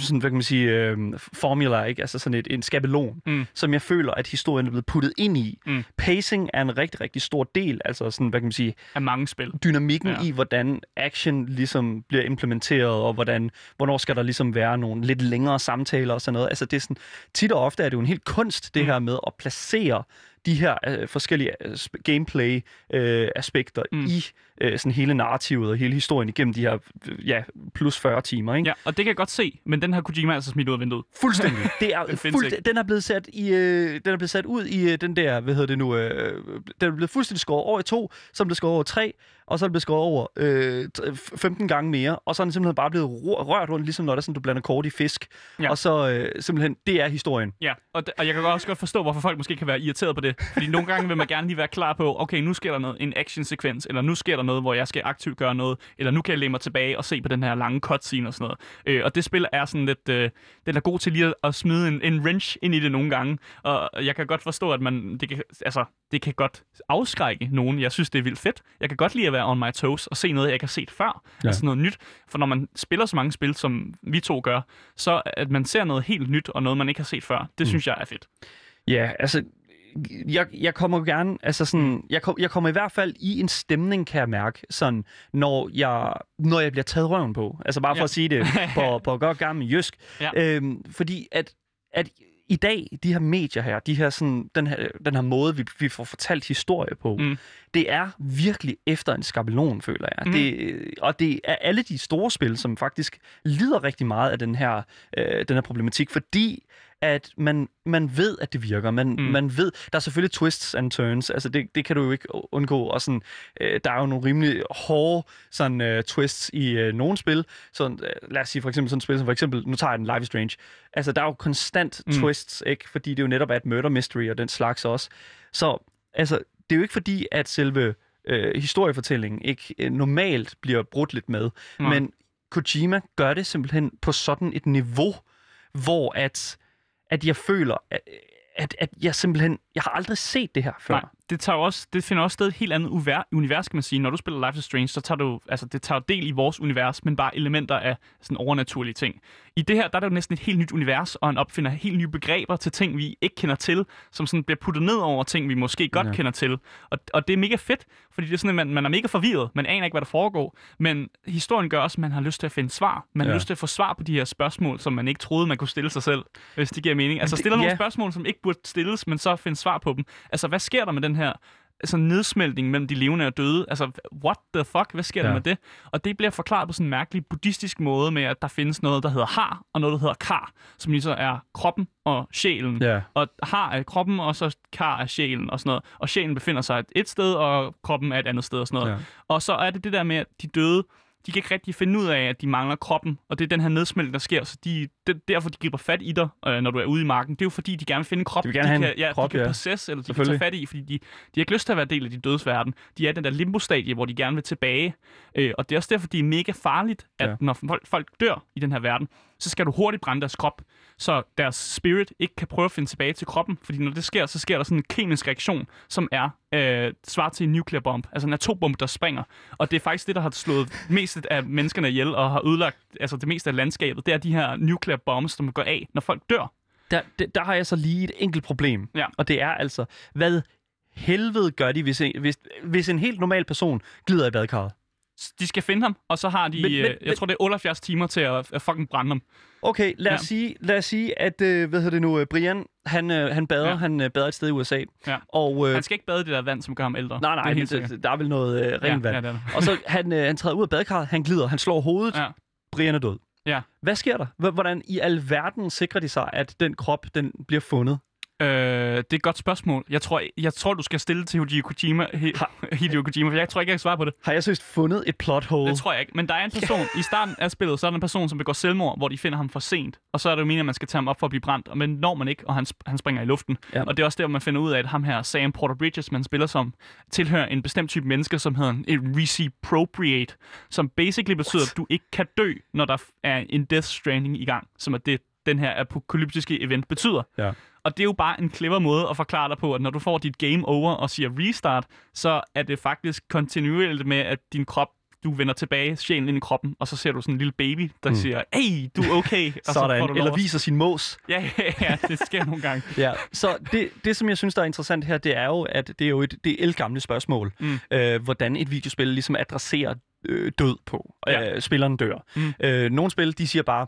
sådan, hvad kan man sige, øh, formula, ikke? Altså sådan et, en skabelon, Mm. som jeg føler, at historien er blevet puttet ind i. Mm. Pacing er en rigtig, rigtig stor del, altså sådan, hvad kan man sige, Af mange spil. dynamikken ja. I, hvordan action ligesom bliver implementeret, og hvordan, hvornår skal der ligesom være nogle lidt længere samtaler og sådan noget. Altså det er sådan, tit og ofte er det jo en helt kunst, det Mm. her med at placere de her øh, forskellige øh, sp- gameplay-aspekter øh. Mm. i øh, sådan hele narrativet og hele historien igennem de her ja, plus 40 timer. Ikke? Ja, og det kan jeg godt se, men den her Kojima altså smidt ud af vinduet. Fuldstændig. Det er Den fuld, den er blevet sat i øh, den er blevet sat ud i øh, den der, hvad hedder det nu, øh, den er blevet fuldstændig skåret over i to, så blevet skåret over tre, og så er den blevet skåret over øh, t- f- 15 gange mere, og så er den simpelthen bare blevet rør- rørt rundt, ligesom når der er sådan, du blander kort i fisk. Ja. Og så øh, simpelthen, det er historien. Ja, og, og jeg kan også godt forstå, hvorfor folk måske kan være irriteret på det. Fordi nogle gange vil man gerne lige være klar på, okay, nu sker der noget, en action-sekvens, eller nu sker der noget, hvor jeg skal aktivt gøre noget, eller nu kan jeg læne mig tilbage og se på den her lange cutscene og sådan noget. Øh, og det spil er sådan lidt, øh, den er god til lige at, at smide en, en wrench ind i det nogle gange. Og jeg kan godt forstå, at man, det kan, altså, det kan godt afskrække nogen. Jeg synes, det er vildt fedt. Jeg kan godt lide at være on my toes og se noget, jeg ikke har set før. Ja. Altså noget nyt. For når man spiller så mange spil, som vi to gør, så at man ser noget helt nyt og noget, man ikke har set før, det mm. synes jeg er fedt. Ja, altså, jeg, jeg kommer gerne, altså sådan, jeg, kom, jeg kommer i hvert fald i en stemning, kan jeg mærke, sådan, når jeg, når jeg bliver taget røven på. Altså bare for Ja. at sige det på, på godt gammel jysk. Ja. Øhm, fordi at, at i dag, de her medier her, de her sådan, den, her, den her måde, vi, vi får fortalt historie på, mm. Det er virkelig efter en skabelon, føler jeg. Mm. Det, og det er alle de store spil, som faktisk lider rigtig meget af den her, øh, den her problematik, fordi at man, man ved, at det virker. Man, mm. Man ved, der er selvfølgelig twists and turns, altså det, det kan du jo ikke undgå, og sådan, øh, der er jo nogle rimelig hårde sådan, øh, twists i øh, nogle spil. Sådan, øh, lad os sige for eksempel sådan et spil som for eksempel, nu tager jeg den Life is Strange. Altså der er jo konstant. Mm. twists, ikke? fordi det jo netop er et murder mystery og den slags også. Så altså, det er jo ikke fordi, at selve øh, historiefortællingen ikke øh, normalt bliver brudt lidt med, Nej. men Kojima gør det simpelthen på sådan et niveau, hvor at, at jeg føler, at, at, at jeg simpelthen, jeg har aldrig set det her før. Nej, det, tager også, det finder også sted et helt andet uver- univers, kan man sige. Når du spiller Life is Strange, så tager du, altså, det tager del i vores univers, men bare elementer af sådan overnaturlige ting. I det her, der er det jo næsten et helt nyt univers, og han opfinder helt nye begreber til ting, vi ikke kender til, som sådan bliver puttet ned over ting, vi måske godt Ja. kender til. Og, og det er mega fedt, fordi det er sådan, at man, man er mega forvirret. Man aner ikke, hvad der foregår. Men historien gør også, at man har lyst til at finde svar. Man Ja. har lyst til at få svar på de her spørgsmål, som man ikke troede, man kunne stille sig selv, hvis det giver mening. Altså det- stiller nogle ja. spørgsmål, som ikke burde stilles, men så finde svar på dem. Altså, hvad sker der med den her altså, nedsmeltning mellem de levende og døde? Altså, what the fuck? Hvad sker. Ja. der med det? Og det bliver forklaret på sådan en mærkelig buddhistisk måde med, at der findes noget, der hedder har, og noget, der hedder kar, som lige så er kroppen og sjælen. Ja. Og har er kroppen, og så kar er sjælen og sådan noget. Og sjælen befinder sig et, et sted, og kroppen er et andet sted og sådan noget. Ja. Og så er det det der med, at de døde, de kan ikke rigtig finde ud af, at de mangler kroppen, og det er den her nedsmeltning, der sker. Så de, det, derfor de griber fat i dig, øh, når du er ude i marken. Det er jo fordi, de gerne vil finde en krop, De vil gerne have kan, en ja, krop, de kan ja. possess, eller de kan tage fat i, fordi de, de har ikke lyst til at være del af de dødes verden. De er i den der limbo-stadie, hvor de gerne vil tilbage. Øh, og det er også derfor, det er mega farligt, at ja. når folk, folk dør i den her verden, så skal du hurtigt brænde deres krop, så deres spirit ikke kan prøve at finde tilbage til kroppen. Fordi når det sker, så sker der sådan en kemisk reaktion, som er øh, svar til en nuclear bomb. Altså en atombombe, der springer. Og det er faktisk det, der har slået mest af menneskerne ihjel og har ødelagt altså det meste af landskabet. Det er de her nuclear bombs, som går af, når folk dør. Der, der, der har jeg så lige et enkelt problem. Ja. Og det er altså, hvad helvede gør de, hvis en, hvis, hvis en helt normal person glider i badekarret? De skal finde ham, og så har de, Men- men, men, jeg tror, det er 78 timer til at, at fucking brænde ham. Okay, lad os, Ja. sige, lad os sige, at, øh, hvad hedder det nu, øh, Brian, han, øh, han bader, ja. Han øh, bader et sted i USA. Ja. Og, øh, Han skal ikke bade det der vand, som gør ham ældre. nej, det nej, er men sikkert. det, der er vel noget øh, rent ja, vand. Ja, det der. Og så han, øh, han træder ud af badekarret, han glider, han slår hovedet, Ja. Brian er død. Ja. Hvad sker der? Hvordan i alverden sikrer de sig, at den krop, den bliver fundet? Øh, det er et godt spørgsmål. Jeg tror, jeg tror du skal stille til Hideo Kojima, Hi- Hideo Kojima, for jeg tror ikke, jeg kan svare på det. Har jeg seriøst fundet et plot hole? Det tror jeg ikke. Men der er en person, i starten af spillet, så er der en person, som begår selvmord, hvor de finder ham for sent. Og så er det jo meningen, at man skal tage ham op for at blive brændt. Men når man ikke, og han, han springer i luften. Ja. Og det er også der, hvor man finder ud af, at ham her, Sam Porter Bridges, man spiller som, tilhører en bestemt type mennesker, som hedder en recipropriate, som basically betyder, at du ikke kan dø, når der er en death stranding i gang, som er det, den her apokalyptiske event betyder. Ja. Og det er jo bare en clever måde at forklare dig på, at når du får dit game over og siger restart, så er det faktisk kontinuerligt med, at din krop, du vender tilbage, sjælen ind i kroppen, og så ser du sådan en lille baby, der mm. siger, hey, du er okay. Og så Sådan, får du eller viser sin mås. Ja, ja, ja, det sker nogle gange. Ja, så det, det, som jeg synes, der er interessant her, det er jo, at det er jo et det er elgamle spørgsmål, mm. øh, hvordan et videospil ligesom adresserer øh, død på. Ja. Øh, spilleren dør. Mm. Øh, nogle spil, de siger bare,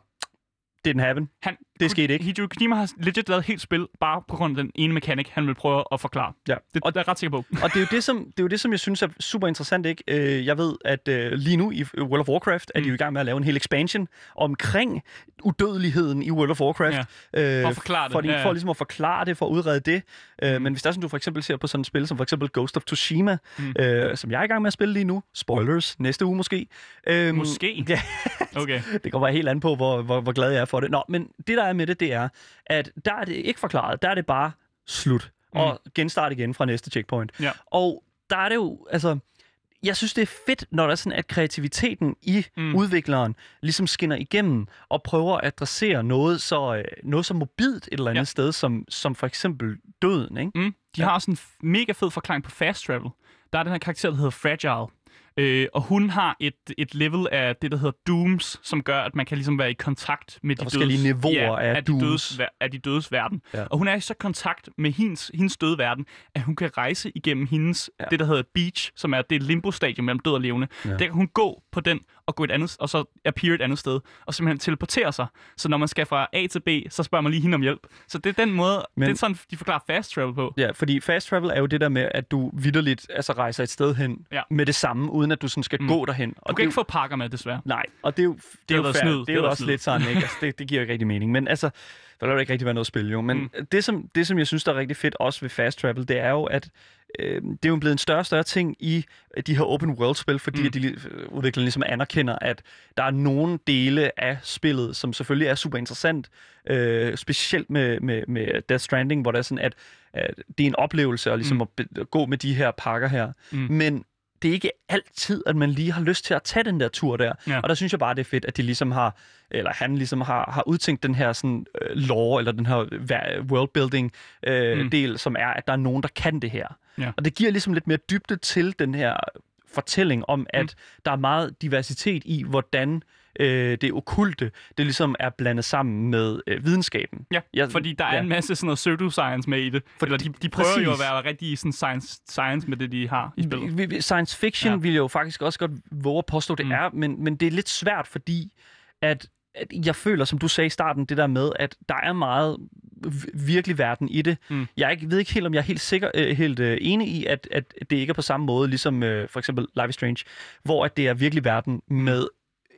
didn't happen. Han, Det skete ikke. Hideo Kojima har legit lavet et helt spil, bare på grund af den ene mekanik, han vil prøve at forklare. Ja. Det, og det er jeg ret sikker på. Og det er, jo det, som, det er jo det, som jeg synes er super interessant. Ikke? Øh, jeg ved, at øh, lige nu i World of Warcraft er de jo i gang med at lave en hel expansion omkring udødeligheden i World of Warcraft. Øh, For at forklare det, For, ja, ja. for ligesom at forklare det, for at udrede det. Øh, men hvis der er sådan, du for eksempel ser på sådan et spil som for eksempel Ghost of Tsushima, Mm. øh, som jeg er i gang med at spille lige nu. Spoilers, næste uge måske. Øh, Måske. Ja, Okay. det kommer helt an på, hvor, hvor, hvor glad jeg er for det. Nå, men det der er med det, det er, at der er det ikke forklaret. Der er det bare slut. Mm. Og genstart igen fra næste checkpoint. Ja. Og der er det jo, altså... Jeg synes, det er fedt, når der er sådan, at kreativiteten i mm. Mm. udvikleren ligesom skinner igennem og prøver at adressere noget så, øh, noget så mobilt et eller andet Ja. sted, som, som for eksempel døden, ikke? Mm. De Ja. har også en mega fed forklaring på fast travel. Der er den her karakter, der hedder Fragile. Øh, og hun har et, et level af det, der hedder Dooms, som gør, at man kan ligesom være i kontakt med de forskellige dødes, niveauer af af, de dødes, af de dødes verden. Ja. Og hun er i så kontakt med hendes, hendes døde verden, at hun kan rejse igennem hendes, Ja. ja. det der hedder Beach, som er det limbo-stadium mellem død og levende. Ja. Der kan hun gå på den og gå et andet, og så appear et andet sted, og simpelthen teleportere sig. Så når man skal fra A til B, så spørger man lige hende om hjælp. Så det er den måde, Men- det er sådan, de forklarer fast travel på. Ja, fordi fast travel er jo det der med, at du vidderligt altså, rejser et sted hen Ja. med det samme, uden at du sådan skal mm. Gå derhen. Og Du kan ikke få pakker med, desværre. Nej, og det er jo, det er jo, fair. snyd. Det Det er jo også snyd. lidt sådan, ikke? Altså, det, det giver jo ikke rigtig mening. Men altså, der vil jo ikke rigtig være noget spil, jo. Men. Mm. det, som, det, som jeg synes, der er rigtig fedt også ved fast travel, det er jo, at øh, det er jo blevet en større og større ting i øh, de her open world-spil, fordi mm. De li- udviklerne ligesom anerkender, at der er nogle dele af spillet, som selvfølgelig er super interessant, øh, specielt med, med, med Death Stranding, hvor det er sådan, at, at det er en oplevelse at, ligesom Mm. at, at gå med de her pakker her. Mm. Men det er ikke altid, at man lige har lyst til at tage den der tur der. Ja. Og der synes jeg bare, det er fedt, at de ligesom har, eller han ligesom har, har udtænkt den her sådan øh, lore, eller den her worldbuilding øh, mm. del, som er, at der er nogen, der kan det her. Ja. Og det giver ligesom lidt mere dybde til den her fortælling om, at Mm. der er meget diversitet i, hvordan øh, det okulte, det ligesom er blandet sammen med øh, videnskaben. Ja, Jeg- fordi der er ja. en masse sådan noget pseudoscience med i det. For Eller de, de prøver jo at præcis. være rigtig sådan science, science med det, de har i spillet. Vi- vi- Science fiction Ja. vil jeg jo faktisk også godt våge at påstå, det Mm. mm. er, men, men det er lidt svært, fordi at, at jeg føler, som du sagde i starten, det der med, at der er meget virkelig verden i det. Mm. Jeg ikke, ved ikke helt, om jeg er helt sikker, øh, helt øh, enig i, at, at det ikke er på samme måde, ligesom øh, for eksempel Life is Strange, hvor at det er virkelig verden med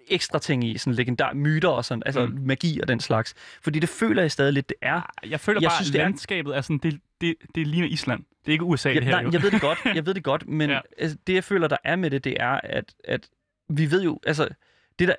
ekstra ting i, sådan legendar myter og sådan, altså Mm. magi og den slags. Fordi det føler jeg stadig lidt, det er. Jeg føler Jeg bare, synes, at det landskabet er sådan, det, det, det ligner Island. Det er ikke USA, Ja, det her nej, jo. jeg ved det godt, jeg ved det godt, men Ja. altså, det jeg føler, der er med det, det er, at, at vi ved jo, altså, det der,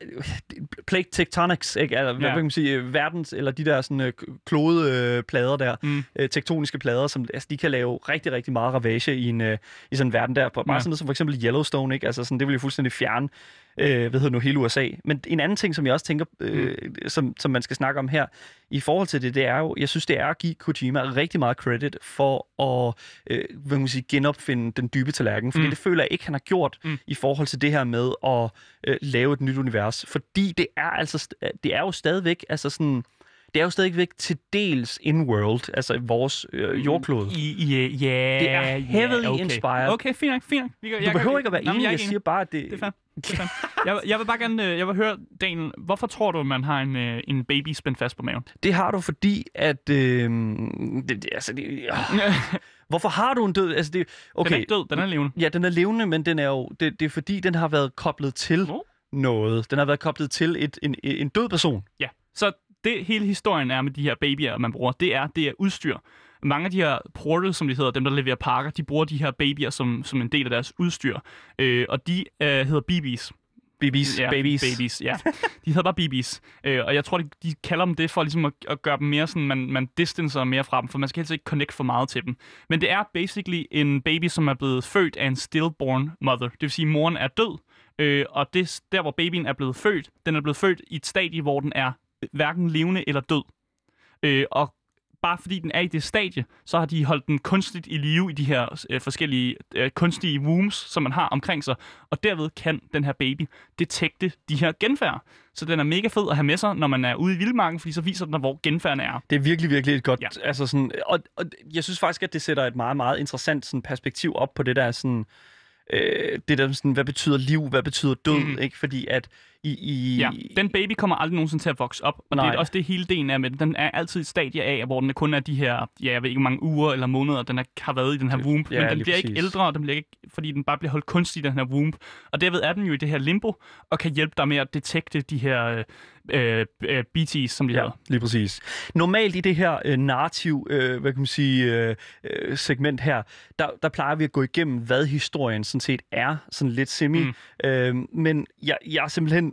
plate tectonics, ikke? Altså, hvad Ja. kan man sige, øh, verdens, eller de der sådan øh, klode øh, plader der, Mm. øh, tektoniske plader, som altså, de kan lave rigtig, rigtig meget ravage i en, øh, i sådan en verden der. Bare ja. sådan noget som for eksempel Yellowstone, ikke? Altså, sådan, det vil jo fuldstændig fjerne øh, hvad hedder nu, hele USA. Men en anden ting, som jeg også tænker, øh, som, som man skal snakke om her, i forhold til det, det er jo, jeg synes, det er at give Kojima rigtig meget credit for at øh, hvad man sige, genopfinde den dybe tallerken. Fordi Mm. mm. det føler jeg ikke, han har gjort Mm. mm. i forhold til det her med at øh, lave et nyt univers. Fordi det er altså, det er jo stadigvæk, altså sådan, det er jo stadigvæk til dels in-world, altså vores øh, jordklode. I, i, ja, Det er heavily ja, okay. inspired. Okay, fint nok, fint nok. Kan- Du behøver ikke at være enig, jeg ikke siger bare, at det... Det er fair. Jeg, jeg vil bare gerne øh, jeg vil høre, Daniel, hvorfor tror du, man har en, øh, en baby spændt fast på maven? Det har du, fordi at... Øh, det, det, altså, det, øh, hvorfor har du en død? Altså, det, okay, Den er ikke død, den er levende. Ja, den er levende, men den er jo, det, det er fordi, den har været koblet til Oh. noget. Den har været koblet til et, en, en død person. Ja, så det hele historien er med de her babyer, man bruger, det er, det er udstyr. Mange af de her portals, som de hedder, dem der leverer pakker, de bruger de her babyer som, som en del af deres udstyr. Øh, og de øh, hedder BB's. Babies, Ja, babies. babies ja. De hedder bare BB's. Øh, og jeg tror, de, de kalder dem det for ligesom at, at gøre dem mere sådan, man, man distancer mere fra dem, for man skal helst ikke connect for meget til dem. Men det er basically en baby, som er blevet født af en stillborn mother. Det vil sige, at moren er død, øh, og det, der, hvor babyen er blevet født, den er blevet født i et stadie, hvor den er hverken levende eller død. Øh, og bare fordi den er i det stadie, så har de holdt den kunstigt i live i de her øh, forskellige øh, kunstige wombs, som man har omkring sig. Og derved kan den her baby detekte de her genfærd. Så den er mega fed at have med sig, når man er ude i vildmarken, fordi så viser den, hvor genfærdene er. Det er virkelig, virkelig et godt... Ja. Altså sådan, og, og jeg synes faktisk, at det sætter et meget, meget interessant sådan, perspektiv op på det der sådan... Øh, det der sådan, hvad betyder liv, hvad betyder død, mm. ikke? Fordi at i... i Ja, den baby kommer aldrig nogensinde til at vokse op, og Nej. det er også det hele delen af med den. Den er altid et stadie af, hvor den kun er de her, ja, jeg ved ikke, mange uger eller måneder, den er, har været i den her womb, Ja, men den bliver ikke præcis. ældre, og den bliver ikke, fordi den bare bliver holdt kunstigt i den her womb. Og derved er den jo i det her limbo, og kan hjælpe dig med at detekte de her øh, øh, øh, BT's, som de Ja, hedder. lige præcis. Normalt i det her øh, narrativ, øh, hvad kan man sige, øh, øh, segment her, der, der plejer vi at gå igennem, hvad historien sådan set er, sådan lidt semi. Mm. Øh, men jeg, jeg er simpelthen,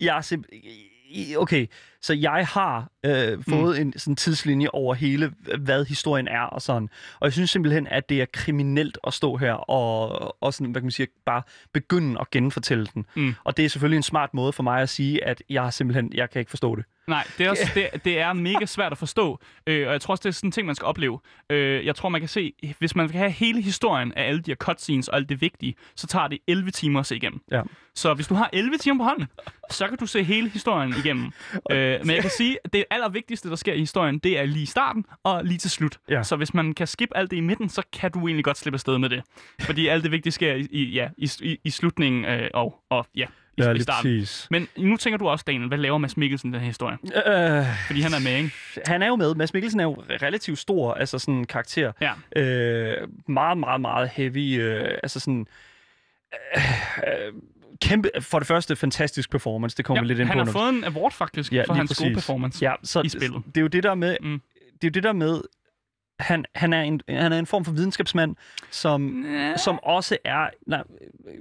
jeg er simp- okay, så jeg har øh, fået mm. en sådan tidslinje over hele, hvad historien er og sådan. Og jeg synes simpelthen, at det er kriminelt at stå her og, og sådan, hvad kan man sige, bare begynde at genfortælle den. Mm. Og det er selvfølgelig en smart måde for mig at sige, at jeg simpelthen, jeg kan ikke forstå det. Nej, det er, også, det, det er mega svært at forstå, øh, og jeg tror også, det er sådan en ting, man skal opleve. Øh, jeg tror, man kan se, hvis man vil have hele historien af alle de her cutscenes og alt det vigtige, så tager det 11 timer at se igennem. Ja. Så hvis du har 11 timer på hånden, så kan du se hele historien igennem. øh, men jeg kan sige, det allervigtigste, der sker i historien, det er lige i starten og lige til slut. Ja. Så hvis man kan skippe alt det i midten, så kan du egentlig godt slippe afsted med det. Fordi alt det vigtige sker i, i, ja, i, i, i slutningen øh, og, og ja, i, Ja, i starten. præcis. Men nu tænker du også, Daniel, hvad laver Mads Mikkelsen i den her historie? Øh, Fordi han er med, ikke? han er jo med. Mads Mikkelsen er jo relativt stor, altså sådan en karakter. Ja. Øh, meget, meget, meget heavy. Øh, altså sådan... Øh, øh, kæmpe, for det første, fantastisk performance. Det kommer ja, lidt ind han på. har når- fået en award faktisk ja, for hans gode præcis. performance. ja, så, i spillet. Det er jo det der med... Mm. Det er jo det der med... Han, han, er en, han er en form for videnskabsmand, som, som også er... Nej, øh,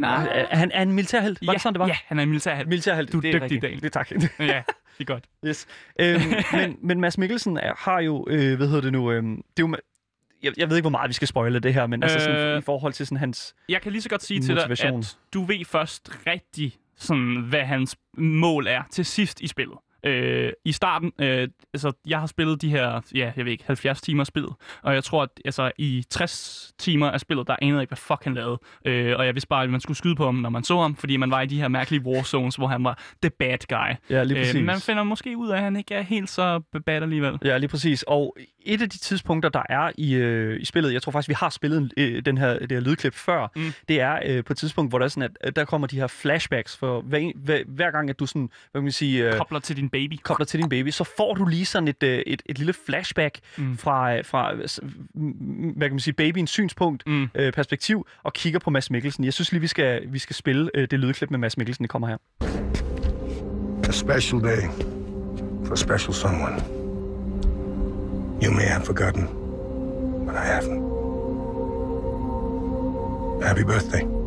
Nej. Er, han er en militærhelt. Var ja, det sådan, det var? Ja, han er en militærhelt. Militærhelt. Du er det dygtig, rigtigt. Daniel. Det er tak. ja, det er godt. Yes. Øhm, men, men Mads Mikkelsen er, har jo, øh, hvad hedder det nu, øhm, det er jo, jeg, jeg ved ikke, hvor meget vi skal spoile det her, men øh, altså sådan, Øh, i forhold til sådan hans... Jeg kan lige så godt sige til dig, Motivation. at du ved først rigtig, sådan, hvad hans mål er til sidst i spillet. Øh, I starten, øh, altså jeg har spillet de her, ja, jeg ved ikke, 70 timer spillet, og jeg tror, at altså, i 60 timer af spillet, der anede jeg ikke, hvad fuck han lavede. Øh, og jeg vidste bare, at man skulle skyde på ham, når man så ham, fordi man var i de her mærkelige warzones, hvor han var the bad guy. Ja, lige præcis. Øh, man finder måske ud af, at han ikke er helt så bad alligevel. Ja, lige præcis. Og et af de tidspunkter, der er i, øh, i spillet, jeg tror faktisk, vi har spillet øh, den her, det her lydklip før, Mm. det er øh, på et tidspunkt, hvor der, er sådan, at, der kommer de her flashbacks, for hver, hver, hver gang, at du sådan, hvad kan man sige, øh, Kobler til din baby. kobler til din baby, så får du lige sådan et, øh, et, et lille flashback Mm. fra, øh, fra øh, hvad kan man sige, babyens synspunkt, Mm. mm. øh, perspektiv, og kigger på Mads Mikkelsen. Jeg synes lige, vi skal, vi skal spille øh, det lydklip med Mads Mikkelsen, det kommer her. A special day for a special someone. You may have forgotten, but I haven't. Happy birthday.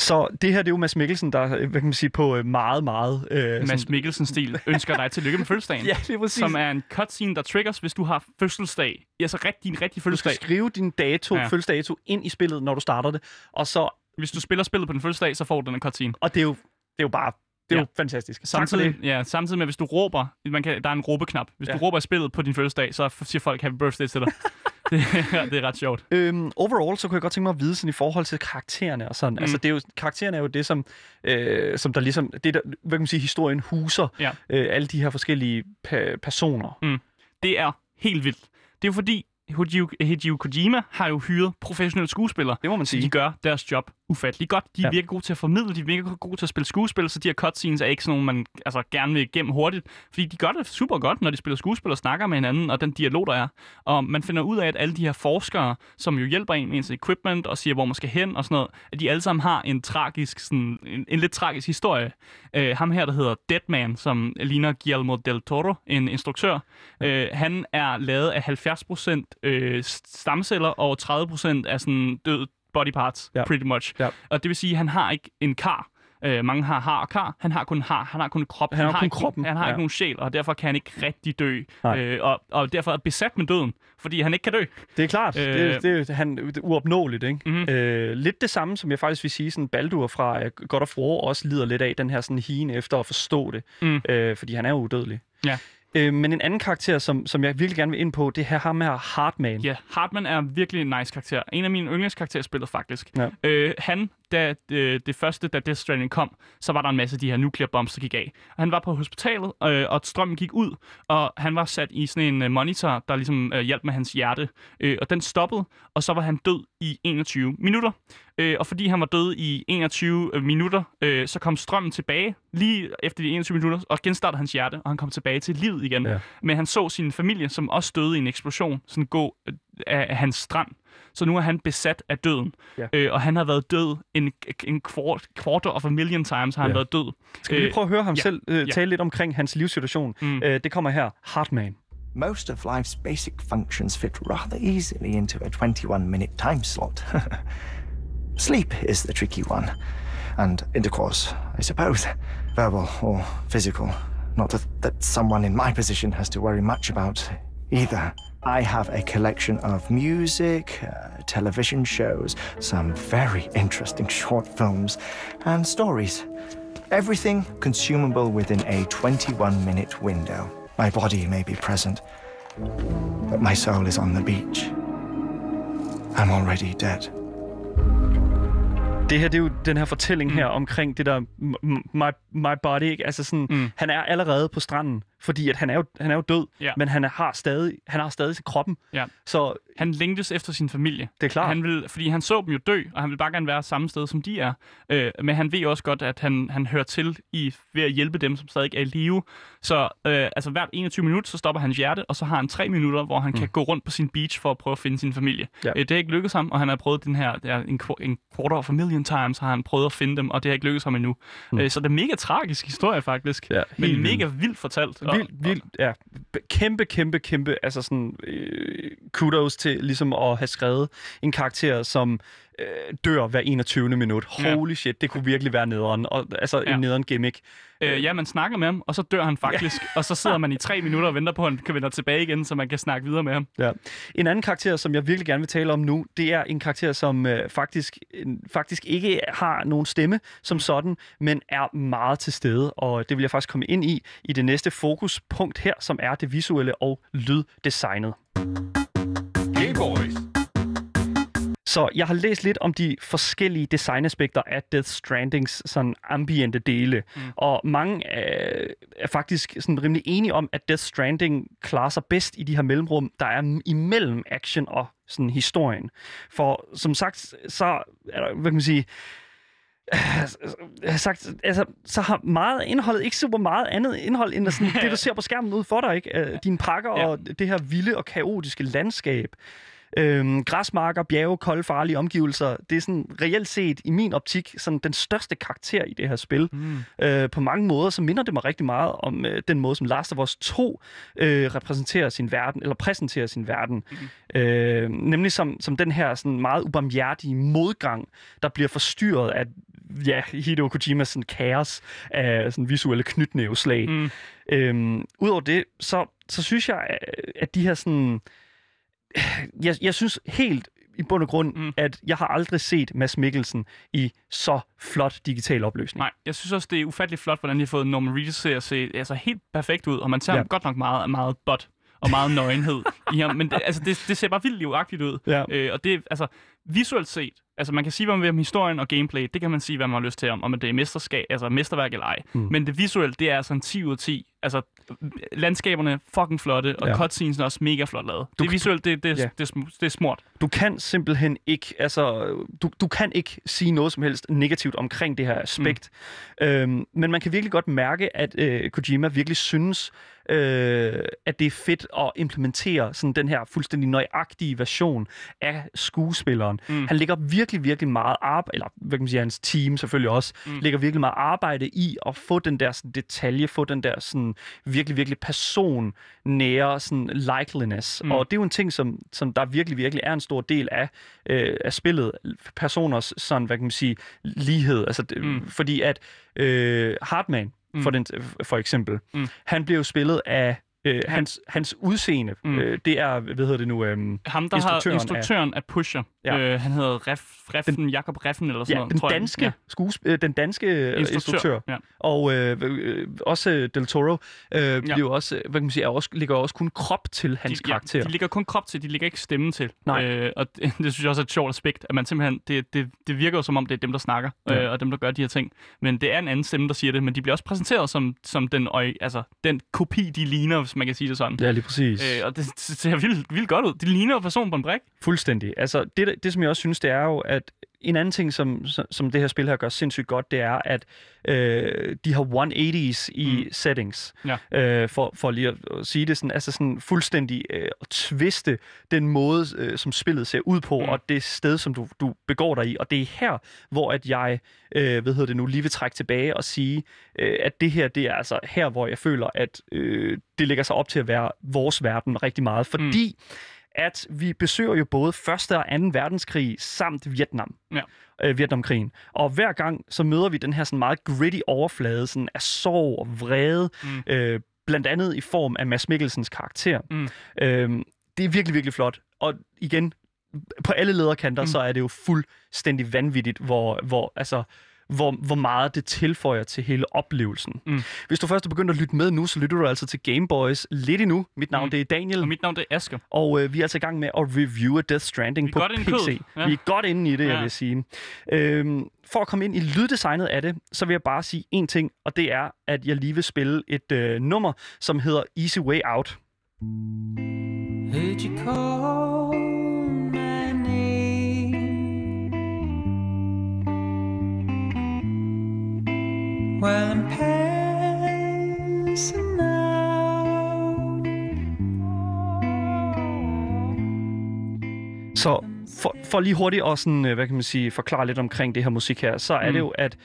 Så det her, det er jo Mads Mikkelsen, der, øh, hvad kan man sige, på øh, meget, meget... Øh, Mads Mikkelsen-stil ønsker dig tillykke med fødselsdagen. Ja, lige præcis. som er en cutscene, der triggers, hvis du har fødselsdag. Altså rigtig, din rigtige Du skal fødselsdag. skrive din dato, Ja. ja. fødselsdato ind i spillet, når du starter det. Og så, Hvis du spiller spillet på din fødselsdag, så får du den her cutscene. og det er jo, det er jo bare, det er Ja. jo fantastisk. Samtidig, ja, samtidig med, hvis du råber, man kan, der er en råbeknap. Hvis ja. Du råber spillet på din fødselsdag, så siger folk happy birthday til dig. det, er- det er ret sjovt. Øhm, overall, så kunne jeg godt tænke mig at vide sådan i forhold til karaktererne og sådan. Mm. Altså, det er jo, karaktererne er jo det, som, øh, som der ligesom, det der, hvad kan man sige, historien huser. Ja. Øh, alle de her forskellige pa- personer. Det er helt vildt. Det er jo fordi, Hideo, Hideo Kojima har jo hyret professionelle skuespillere, Det må man sige. de gør deres job ufattelig godt. De er Ja. virkelig gode til at formidle, de er virkelig gode til at spille skuespil, så de her cutscenes er ikke sådan nogle, man altså, gerne vil igennem hurtigt. Fordi de gør det super godt, når de spiller skuespil og snakker med hinanden, og den dialog, der er. Og man finder ud af, at alle de her forskere, som jo hjælper en med ens equipment og siger, hvor man skal hen og sådan noget, at de alle sammen har en tragisk, sådan, en, en lidt tragisk historie. Uh, ham her, der hedder Deadman, som ligner Guillermo del Toro, en instruktør, uh, han er lavet af 70% øh, stamceller og 30% af sådan død body parts, Ja. pretty much. Ja. Og det vil sige, at han har ikke en kar. Øh, mange har har og kar. Han har kun har. Han har kun krop. Han har kun ikke, kroppen, Han har ja. ikke nogen sjæl, og derfor kan han ikke rigtig dø. Nej. Øh, og, og derfor er besat med døden, fordi han ikke kan dø. Det er klart. Øh, det, det, er- han, det er uopnåeligt, ikke? Mhm. Mm-hmm. Øh, lidt det samme, som jeg faktisk vil sige, sådan Baldur fra øh, God of War også lider lidt af, den her sådan hien efter at forstå det. Mm. Øh, fordi han er udødelig. Ja. Øh, men en anden karakter, som, som jeg virkelig gerne vil ind på, det er her ham her Hartman. Ja, Hartman er virkelig en nice karakter. En af mine yndlingskarakterer spillet, faktisk. Ja. Øh, han, da det, det første, da Death Stranding kom, så var der en masse af de her nuclear bombs, der gik af. Og han var på hospitalet, øh, og strømmen gik ud, og han var sat i sådan en øh, monitor, der ligesom øh, hjalp med hans hjerte. Øh, og den stoppede, og så var han død i 21 minutter. Øh, og fordi han var død i 21 øh, minutter, øh, så kom strømmen tilbage lige efter de 21 minutter, og genstartede hans hjerte, og han kom tilbage til livet igen. Ja. Men han så sin familie, som også døde i en eksplosion, sådan gå øh, af, hans strand. Så nu er han besat af døden. Ja. Øh, og han har været død en, en quart, quarter of a million times, har han Ja. været død. Skal vi lige prøve at høre ham ja, selv øh, ja. tale lidt omkring hans livssituation? Mm. Øh, det kommer her. Hartman. Most of life's basic functions fit rather easily into a 21 minute time slot. Sleep is the tricky one, and intercourse, I suppose, verbal or physical. Not that, that someone in my position has to worry much about either. I have a collection of music, uh, television shows, some very interesting short films, and stories. Everything consumable within a 21 minute window. My body may be present, but my soul is on the beach. I'm already dead. Det her, det er jo den her fortælling mm. her omkring det der m- m- my, my body, ikke? Altså sådan, mm. han er allerede på stranden, fordi at han er jo, han er jo død, Ja. men han er, har stadig, han har stadig kroppen. Ja. Så Han længtes efter sin familie. det er klart. Han vil, fordi han så dem jo dø, og han vil bare gerne være samme sted, som de er. Øh, men han ved også godt, at han, han hører til i, ved at hjælpe dem, som stadig er i live. Så øh, altså hvert 21 minutter, så stopper hans hjerte, og så har han tre minutter, hvor han mm. kan gå rundt på sin beach for at prøve at finde sin familie. Ja. Øh, det har ikke lykkedes ham, og han har prøvet den her, det er en, en quarter of a million times, har han prøvet at finde dem, og det har ikke lykkedes ham endnu. Mm. Øh, så det er en mega tragisk historie, faktisk. Ja, men mega vildt fortalt. Vildt, vildt, ja. Kæmpe, kæmpe, kæmpe, altså sådan, øh, kudos til ligesom at have skrevet en karakter, som øh, dør hver 21. minut. Ja. Holy shit, det kunne virkelig være nederen. Og, altså Ja. en nederen gimmick. Øh, ja, man snakker med ham, og så dør han faktisk. og så sidder man i tre minutter og venter på, at han kan vende tilbage igen, så man kan snakke videre med ham. Ja. En anden karakter, som jeg virkelig gerne vil tale om nu, det er en karakter, som øh, faktisk, øh, faktisk ikke har nogen stemme som sådan, men er meget til stede, og det vil jeg faktisk komme ind i i det næste fokuspunkt her, som er det visuelle og lyddesignet. Game Boys. Så jeg har læst lidt om de forskellige designaspekter af Death Strandings sådan ambiente dele, mm. og mange øh, er faktisk sådan rimelig enige om, at Death Stranding klarer sig bedst i de her mellemrum, der er imellem action og sådan historien. For som sagt, så er der, hvad kan man sige, sagt, altså, så har meget af indholdet ikke super meget andet indhold, end sådan, det, du ser på skærmen ude for dig. Ikke? Øh, Dine pakker Ja. og det her vilde og kaotiske landskab. Øhm, græsmarker, bjerge, kolde, farlige omgivelser. Det er sådan reelt set, i min optik, sådan den største karakter i det her spil. Mm. Øh, på mange måder, så minder det mig rigtig meget om øh, den måde, som Last of Us 2 øh, repræsenterer sin verden, eller præsenterer sin verden. Mm. Øh, nemlig som, som den her sådan meget ubarmhjertige modgang, der bliver forstyrret af ja, Hideo Kojimas sådan kaos af sådan visuelle knytnæveslag. Mm. Øhm, Udover det, så, så synes jeg, at de her sådan... Jeg, jeg synes helt i bund og grund, Mm. at jeg har aldrig set Mads Mikkelsen i så flot digital opløsning. Nej, jeg synes også, det er ufattelig flot, hvordan de har fået Norman Reedus til at se altså, helt perfekt ud, og man ser Ja. ham godt nok meget, meget bot og meget nøgenhed i ham, men det, altså, det, det ser bare vildt livagtigt ud. Ja. Øh, og det altså, visuelt set, altså man kan sige, hvad man vil om historien og gameplay, det kan man sige, hvad man har lyst til om, om det er mesterskab, altså mesterværk eller ej. Mm. Men det visuelt, det er altså en 10 ud af 10. Altså, landskaberne fucking flotte, og Ja. cutscenes er også mega flot lavet. Du- det visuelt, det, det, Ja. det, det, er sm- det er smurt. Du kan simpelthen ikke, altså, du, du kan ikke sige noget som helst negativt omkring det her aspekt. Mm. Øhm, men man kan virkelig godt mærke, at øh, Kojima virkelig synes, øh, at det er fedt at implementere sådan den her fuldstændig nøjagtige version af skuespilleren. Mm. Han lægger virkelig, virkelig meget arbejde, eller hvad kan man sige, hans team selvfølgelig også, mm. lægger virkelig meget arbejde i at få den der sådan, detalje, få den der sådan, virkelig, virkelig personnære sådan, likeliness. Mm. Og det er jo en ting, som, som der virkelig, virkelig er en stor del af, øh, af spillet. Personers sådan, hvad kan man sige, lighed. Altså, mm. Fordi at øh, Hartman, for, den, for eksempel, mm. han bliver jo spillet af øh, hans, hans udseende. Mm. Øh, det er, hvad hedder det nu? Øhm, Ham, der Instruktøren har af- instruktøren af, Pusher, Ja. øh, han hedder Ref, Reffen, Jakob Reffen eller sådan ja, noget, den tror jeg. danske, Ja. skuesp- øh, den danske øh, Instruktør, instruktør. ja. Og øh, øh, også øh, Del Toro øh, bliver også, øh, hvad kan man sige, er også, ligger også kun krop til hans de, karakter. Ja, de ligger kun krop til, de ligger ikke stemme til. Nej. Øh, og det, det, synes jeg også er et sjovt aspekt, at man simpelthen, det, det, det virker jo som om, det er dem, der snakker, Ja. ja. øh, og dem, der gør de her ting. Men det er en anden stemme, der siger det, men de bliver også præsenteret som, som den, øj, altså, den kopi, de ligner, hvis man kan sige det sådan. Ja, lige præcis. Øh, og det, det ser vildt, vildt godt ud. De ligner jo personen på en brik. Fuldstændig. Altså, det, det, som jeg også synes, det er jo, at en anden ting, som, som- det her spil her gør sindssygt godt, det er, at øh, de har 180's i mm. settings. Ja. Øh, for, for lige at, at sige det sådan, altså sådan fuldstændig øh, at tviste den måde, øh, som spillet ser ud på, Mm. mm. og det sted, som du, du begår dig i. Og det er her, hvor at jeg, øh, hvad hedder det nu, lige vil trække tilbage og sige, øh, at det her, det er altså her, hvor jeg føler, at øh, det lægger sig op til at være vores verden rigtig meget. Fordi mm at vi besøger jo både 1. og 2. verdenskrig samt Vietnam. Ja. Øh, Vietnamkrigen. Og hver gang så møder vi den her sådan meget gritty overflade sådan af sorg og vrede, Mm. øh, blandt andet i form af Mads Mikkelsens karakter. Mm. Øh, det er virkelig, virkelig flot. Og igen, på alle lederkanter, mm. så er det jo fuldstændig vanvittigt, hvor, hvor altså hvor, hvor meget det tilføjer til hele oplevelsen. Mm. Hvis du først er begyndt at lytte med nu, så lytter du altså til Game Boys lidt endnu. Mit navn Mm. det er Daniel. Og mit navn det er Asger. Og øh, vi er altså i gang med at reviewe Death Stranding Vi på PC. ja. Vi er godt inde i det, ja. Jeg vil sige. Øhm, for at komme ind i lyddesignet af det, så vil jeg bare sige en ting, og det er, at jeg lige vil spille et øh, nummer, som hedder Easy Way Out. Heard while I'm passing out. Så for, for lige hurtigt at sådan, øh, hvad kan man sige, forklare lidt omkring det her musik her, så er Mm. det jo, at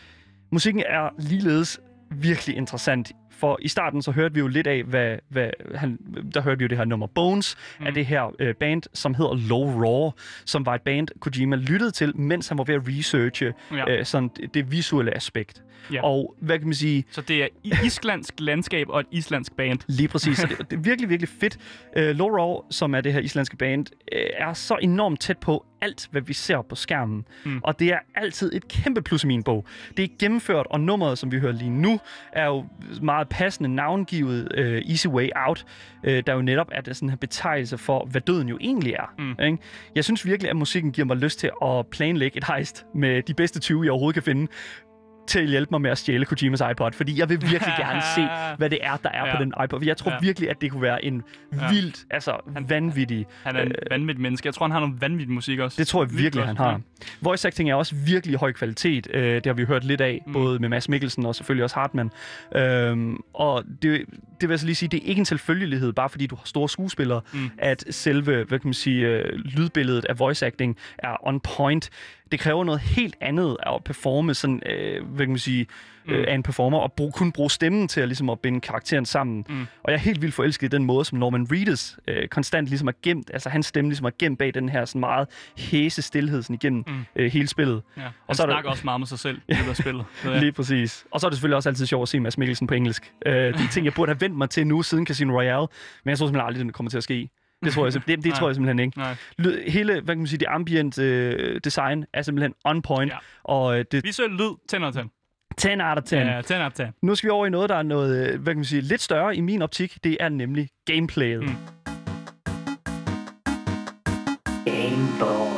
musikken er ligeledes virkelig interessant For i starten så hørte vi jo lidt af, hvad, hvad han, der hørte vi jo det her nummer Bones mm. af det her øh, band, som hedder Low Raw, som var et band, Kojima lyttede til, mens han var ved at researche Ja. øh, sådan det, det visuelle aspekt. Ja. Og hvad kan man sige, Så det er islandsk landskab og et islandsk band. Lige præcis. Så det, det er virkelig, virkelig fedt. Uh, Low Raw, som er det her islandske band, uh, er så enormt tæt på alt, hvad vi ser på skærmen. Mm. Og det er altid et kæmpe plus i min bog. Det er gennemført, og nummeret, som vi hører lige nu, er jo meget passende navngivet uh, Easy Way Out, uh, der jo netop er sådan her betegnelse for, hvad døden jo egentlig er. Mm. Ikke? Jeg synes virkelig, at musikken giver mig lyst til at planlægge et heist med de bedste 20, jeg overhovedet kan finde, til at hjælpe mig med at stjæle Kojimas iPod, fordi jeg vil virkelig gerne se, hvad det er, der er Ja. ja. på den iPod. Jeg tror Ja. ja. virkelig, at det kunne være en vildt, altså vanvittig... Han er en vanvittig menneske. Jeg tror, han har noget vanvittig musik også. Det tror jeg virkelig, han har. Voice acting er også virkelig høj kvalitet. Øh, det har vi hørt lidt af, mm. både med Mads Mikkelsen og selvfølgelig også Hartmann. Øhm, og det, det vil jeg så lige sige, det er ikke en selvfølgelighed, bare fordi du har store skuespillere, mm. at selve, hvad kan man sige, øh, lydbilledet af voice acting er on point. Det kræver noget helt andet at performe sådan, øh, hvad kan man sige, mm. øh, af en performer, og brug, kun bruge stemmen til at, ligesom, at binde karakteren sammen. Mm. Og jeg er helt vildt forelsket i den måde, som Norman Reedus øh, konstant ligesom er gemt, altså hans stemme ligesom er gemt bag den her sådan meget hæse stillhed sådan igennem mm. øh, hele spillet. Ja. Han Og så er der- snakker også meget med sig selv i spillet. Det ved jeg. Lige præcis. Og så er det selvfølgelig også altid sjovt at se Mads Mikkelsen på engelsk. Øh, det er ting, jeg burde have vendt mig til nu siden Casino Royale, men jeg tror simpelthen aldrig, det kommer til at ske. Det tror jeg, det, det tror jeg simpelthen ikke. Nej. Lyd, hele, hvad kan man sige, det ambient øh, design er simpelthen on point, Ja. og øh, det Visuel lyd, 10 ud af 10. 10 out of 10. Ja, 10 ud af 10. Nu skal vi over i noget, der er noget, øh, hvad kan man sige, lidt større i min optik. Det er nemlig gameplayet. Mm. Mm.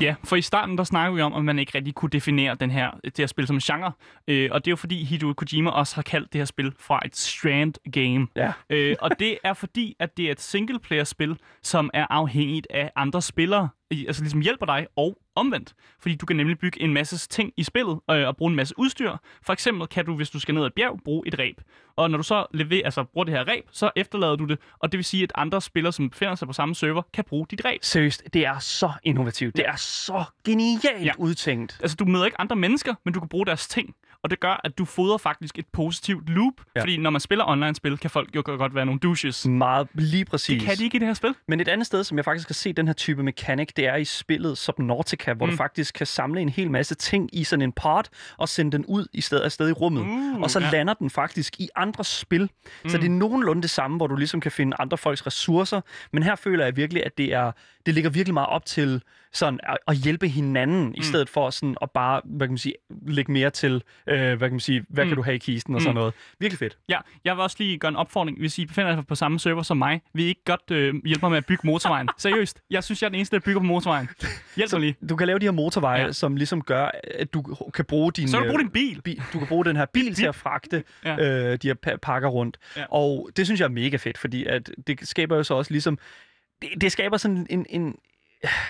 Ja, for i starten der snakkede vi om, at man ikke rigtig kunne definere den her, det her spil som en genre. Øh, og det er jo fordi Hideo Kojima også har kaldt det her spil fra et strand game. Ja. Øh, og det er fordi, at det er et single-player-spil, som er afhængigt af andre spillere. Altså ligesom hjælper dig og omvendt. Fordi du kan nemlig bygge en masse ting i spillet øh, og bruge en masse udstyr. For eksempel kan du, hvis du skal ned ad et bjerg, bruge et ræb. Og når du så lever, altså, bruger det her ræb, så efterlader du det. Og det vil sige, at andre spillere, som befinder sig på samme server, kan bruge dit ræb. Seriøst, det er så innovativt. Det er så genialt ja. udtænkt. Altså, du møder ikke andre mennesker, men du kan bruge deres ting. Og det gør, at du fodrer faktisk et positivt loop. Ja. Fordi når man spiller online-spil, kan folk jo godt være nogle douches. Meget lige præcis. Det kan de ikke i det her spil. Men et andet sted, som jeg faktisk kan se den her type mekanik, det er i spillet Subnautica, hvor mm. du faktisk kan samle en hel masse ting i sådan en pod, og sende den ud i sted, afsted i rummet. Uh, og så ja. ja. lander den faktisk i andre spil. Mm. Så det er nogenlunde det samme, hvor du ligesom kan finde andre folks ressourcer. Men her føler jeg virkelig, at det er det ligger virkelig meget op til sådan at, at hjælpe hinanden, mm. i stedet for sådan at bare, hvad kan man sige, lægge mere til, øh, hvad kan man sige, hvad mm. kan du have i kisten og sådan noget. Virkelig fedt. Ja, jeg vil også lige gøre en opfordring. Hvis I befinder jer på samme server som mig, vil I ikke godt øh, hjælpe mig med at bygge motorvejen? Seriøst. Jeg synes, jeg er den eneste, der bygger på motorvejen. Hjælp mig lige. Du kan lave de her motorveje, Ja. som ligesom gør, at du kan bruge din... Så kan du bruge øh, din bil. bi- du kan bruge den her bil til at fragte Ja. øh, de her pa- pakker rundt. Ja. Og det synes jeg er mega fedt, fordi at det skaber jo så også ligesom... Det, det skaber sådan en, en,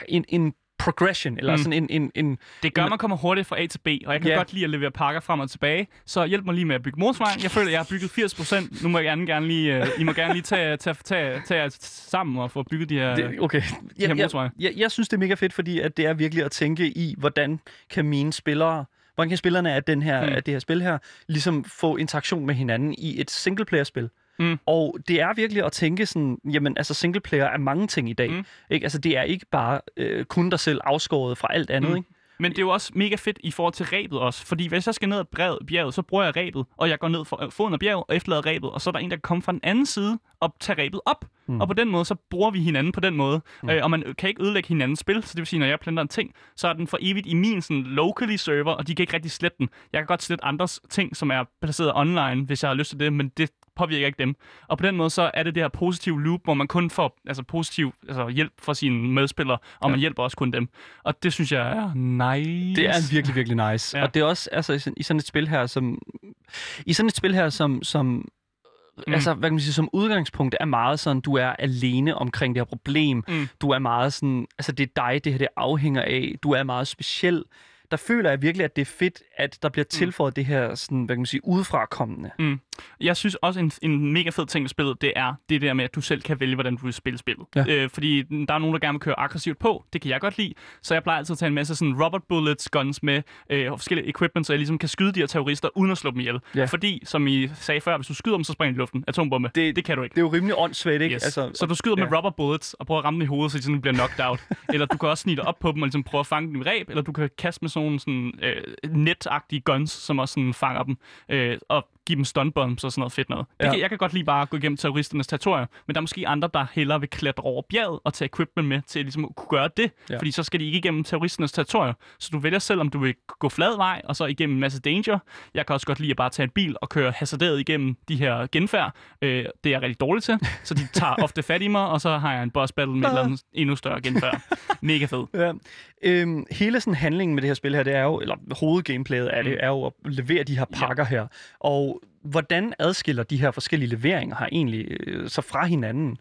en, en progression, eller Mm. sådan en... en, en Det gør, en- man kommer hurtigt fra A til B, og jeg kan Ja. godt lide at levere pakker frem og tilbage. Så hjælp mig lige med at bygge motorvejen. Jeg føler, jeg har bygget 80%. Nu må jeg gerne, gerne lige, øh, I må gerne lige tage, tage, tage, tage jer sammen og få bygget de her... det, okay. her Jeg, jeg, motorveje. jeg, jeg synes, det er mega fedt, fordi at det er virkelig at tænke i, hvordan kan mine spillere hvordan kan spillerne af, den her, mm. af det her spil her ligesom få interaktion med hinanden i et singleplayer-spil? Mm. Og det er virkelig at tænke sådan, jamen altså singleplayer er mange ting i dag. Mm. Ikke? Altså det er ikke bare øh, kun dig selv afskåret fra alt andet. Mm. Ikke? Men det er jo også mega fedt i forhold til rebet også. Fordi hvis jeg skal ned ad brevet- bjerget, så bruger jeg rebet, og jeg går ned for øh, foden af bjerget og efterlader rebet, og så er der en, der kan komme fra den anden side og tage rebet op. Mm. Og på den måde, så bruger vi hinanden på den måde. Mm. Øh, og man kan ikke ødelægge hinandens spil, så det vil sige, når jeg planter en ting, så er den for evigt i min sådan, locally server, og de kan ikke rigtig slette den. Jeg kan godt slette andres ting, som er placeret online, hvis jeg har lyst til det, men det påvirker ikke dem. Og på den måde, så er det det her positive loop, hvor man kun får altså, positiv altså, hjælp fra sine medspillere, og ja. man hjælper også kun dem. Og det synes jeg er nice. Det er virkelig, virkelig nice. Ja. Og det er også altså, i sådan- i sådan et spil her, som... I sådan et spil her, som... som Mm. Altså, hvad kan man sige, som udgangspunkt er meget sådan, du er alene omkring det her problem. Mm. Du er meget sådan, altså det er dig, det her det afhænger af. Du er meget speciel. Der føler jeg virkelig, at det er fedt, at der bliver tilføjet det her, sådan, hvad kan man sige, udefrakommende. Mm. Jeg synes også, en, en mega fed ting ved spillet, det er det der med, at du selv kan vælge, hvordan du vil spille spillet. Ja. Øh, fordi der er nogen, der gerne vil køre aggressivt på. Det kan jeg godt lide. Så jeg plejer altid at tage en masse sådan Robert Bullets guns med, øh, og forskellige equipment, så jeg ligesom kan skyde de her terrorister, uden at slå dem ihjel. Ja. Fordi, som I sagde før, hvis du skyder dem, så springer de i luften. Atombombe. Det, det kan du ikke. Det er jo rimelig åndssvagt, ikke? Yes. Altså, så du skyder ja. med rubber bullets og prøver at ramme dem i hovedet, så de sådan bliver knocked out. eller du kan også snige op på dem og ligesom prøve at fange dem i ræb, eller du kan kaste med sådan nogle sådan, øh, netagtige guns, som også sådan fanger dem, øh, og give dem stun bombs og sådan noget fedt noget. Det Ja. kan, jeg kan godt lide bare gå igennem terroristernes territorium, men der er måske andre, der hellere vil klatre over bjerget og tage equipment med til ligesom at kunne gøre det, Ja. fordi så skal de ikke igennem terroristernes territorium. Så du vælger selv, om du vil gå flad vej, og så igennem en masse danger. Jeg kan også godt lide at bare tage en bil og køre hasarderet igennem de her genfærd. Øh, det er jeg rigtig dårlig til, så de tager ofte fat i mig, og så har jeg en boss battle med et eller andet endnu større genfærd. Mega fed. Ja. Øhm, hele sådan handlingen med det her spil her, det er jo, eller hovedgameplayet af det, Mm. er jo at levere de her pakker ja. her. Og hvordan adskiller de her forskellige leveringer her egentlig øh, så fra hinanden?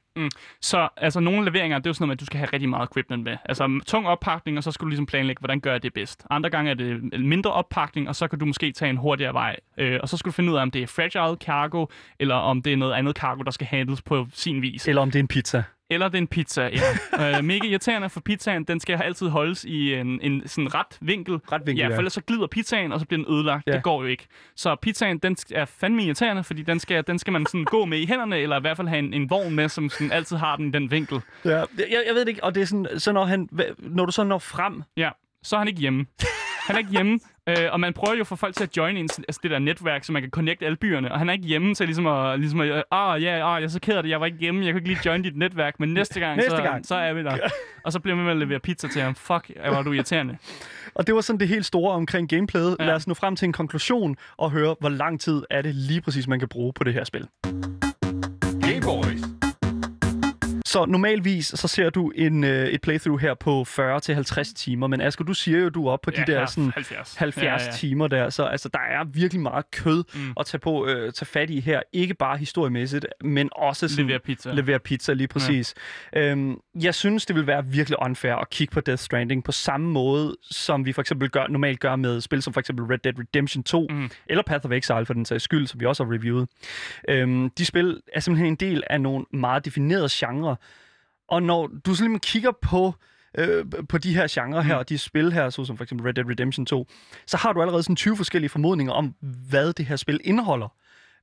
Så altså, nogle leveringer, det er jo sådan noget med, at du skal have rigtig meget equipment med. Altså tung oppakning, og så skal du ligesom planlægge, hvordan gør jeg det bedst. Andre gange er det mindre oppakning, og så kan du måske tage en hurtigere vej. Øh, og så skal du finde ud af, om det er fragile cargo, eller om det er noget andet cargo, der skal handles på sin vis. Eller om det er en pizza? Eller det er en pizza, ja. øh, mega irriterende, for pizzaen, den skal altid holdes i en, en sådan ret vinkel. Ret vinkel, ja. for ellers så glider pizzaen, og så bliver den ødelagt. Ja. Det går jo ikke. Så pizzaen, den er fandme irriterende, fordi den skal, den skal man sådan gå med i hænderne, eller i hvert fald have en, en vogn med, som sådan altid har den i den vinkel. Ja. Jeg, jeg ved det ikke, og det er sådan, så når, han, når du så når frem, Ja, så er han ikke hjemme. Han er ikke hjemme, øh, og man prøver jo at få folk til at join ind, altså det der netværk, så man kan connecte alle byerne, og han er ikke hjemme til ligesom at, ligesom at ah ja, ah, jeg er så ked af det, jeg var ikke hjemme, jeg kunne ikke lige join dit netværk, men næste gang, Næste så, gang. så er vi der. Og så bliver man med at levere pizza til ham. Fuck, hvor er du irriterende. og det var sådan det helt store omkring gameplayet. Ja. Lad os nå frem til en konklusion og høre, hvor lang tid er det lige præcis, man kan bruge på det her spil. Game Boys. Så normalvis så ser du en, øh, et playthrough her på 40-50 timer, men Asger, du siger jo, du er oppe på de der sådan 70. 70 Ja, ja, ja. ja. timer der, så altså, der er virkelig meget kød mm. At tage, på, øh, tage fat i her. Ikke bare historiemæssigt, men også sådan, Levere pizza. levere pizza lige præcis. Ja. Øhm, jeg synes, det vil være virkelig unfair at kigge på Death Stranding på samme måde, som vi for eksempel gør, normalt gør med spil som for eksempel Red Dead Redemption 2, mm. Mm. eller Path of Exile for den sags skyld, som vi også har reviewet. Øhm, de spil er simpelthen en del af nogle meget definerede genrer, og når du sådan kigger på øh, på de her genrer her, Mm. og de spil her, så som for eksempel Red Dead Redemption 2, så har du allerede sådan 20 forskellige formodninger om, hvad det her spil indeholder.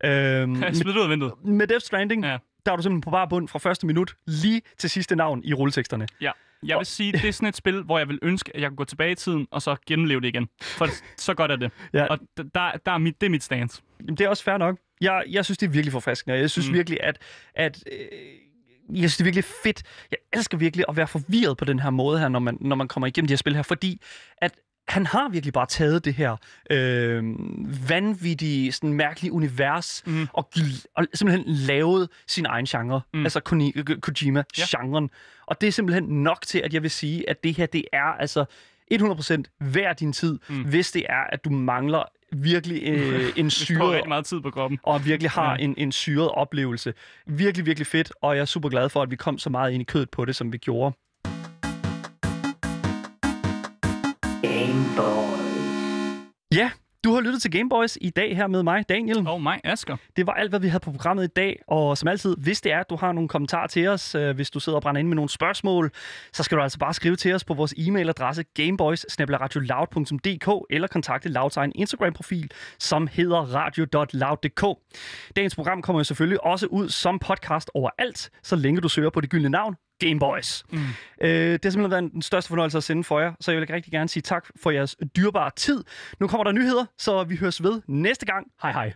Øhm, Jeg smidt ud af vinduet. med, Death Stranding, ja. Der er du simpelthen på bare bund fra første minut, lige til sidste navn i rulleteksterne. Ja. Jeg vil sige, det er sådan et spil, hvor jeg vil ønske, at jeg kunne gå tilbage i tiden, og så genleve det igen. For så godt er det. Ja. Og der, der er mit, det er mit stance. Jamen, det er også fair nok. Jeg, jeg synes, det er virkelig forfriskende, jeg synes. Mm. virkelig, at, at øh, jeg synes, det er virkelig fedt. Jeg elsker virkelig at være forvirret på den her måde her, når man, når man kommer igennem de her spil her, fordi at han har virkelig bare taget det her øh, vanvittige, sådan mærkelige univers mm. og, og simpelthen lavet sin egen genre. Mm. Altså Kojima-genren. Og det er simpelthen nok til, at jeg vil sige, at det her, det er altså 100% værd din tid, mm. hvis det er, at du mangler virkelig øh, en syret rigtig meget tid på kroppen. og virkelig har Ja. en, en syret oplevelse. Virkelig, virkelig fedt, og jeg er super glad for, at vi kom så meget ind i kødet på det, som vi gjorde. Ja, du har lyttet til Gameboys i dag her med mig, Daniel. Og mig, Asger. Det var alt, hvad vi havde på programmet i dag, og som altid, hvis det er, at du har nogle kommentarer til os, øh, hvis du sidder og brænder ind med nogle spørgsmål, så skal du altså bare skrive til os på vores e-mailadresse gameboys eller kontakte Louds egen Instagram-profil, som hedder radio.loud.dk. Dagens program kommer jo selvfølgelig også ud som podcast overalt, så længe du søger på det gyldne navn, Gameboys. Mm. Øh, det har simpelthen været den største fornøjelse at sende for jer, så jeg vil rigtig gerne sige tak for jeres dyrebare tid. Nu kommer der nyheder, så vi høres ved næste gang. Hej hej.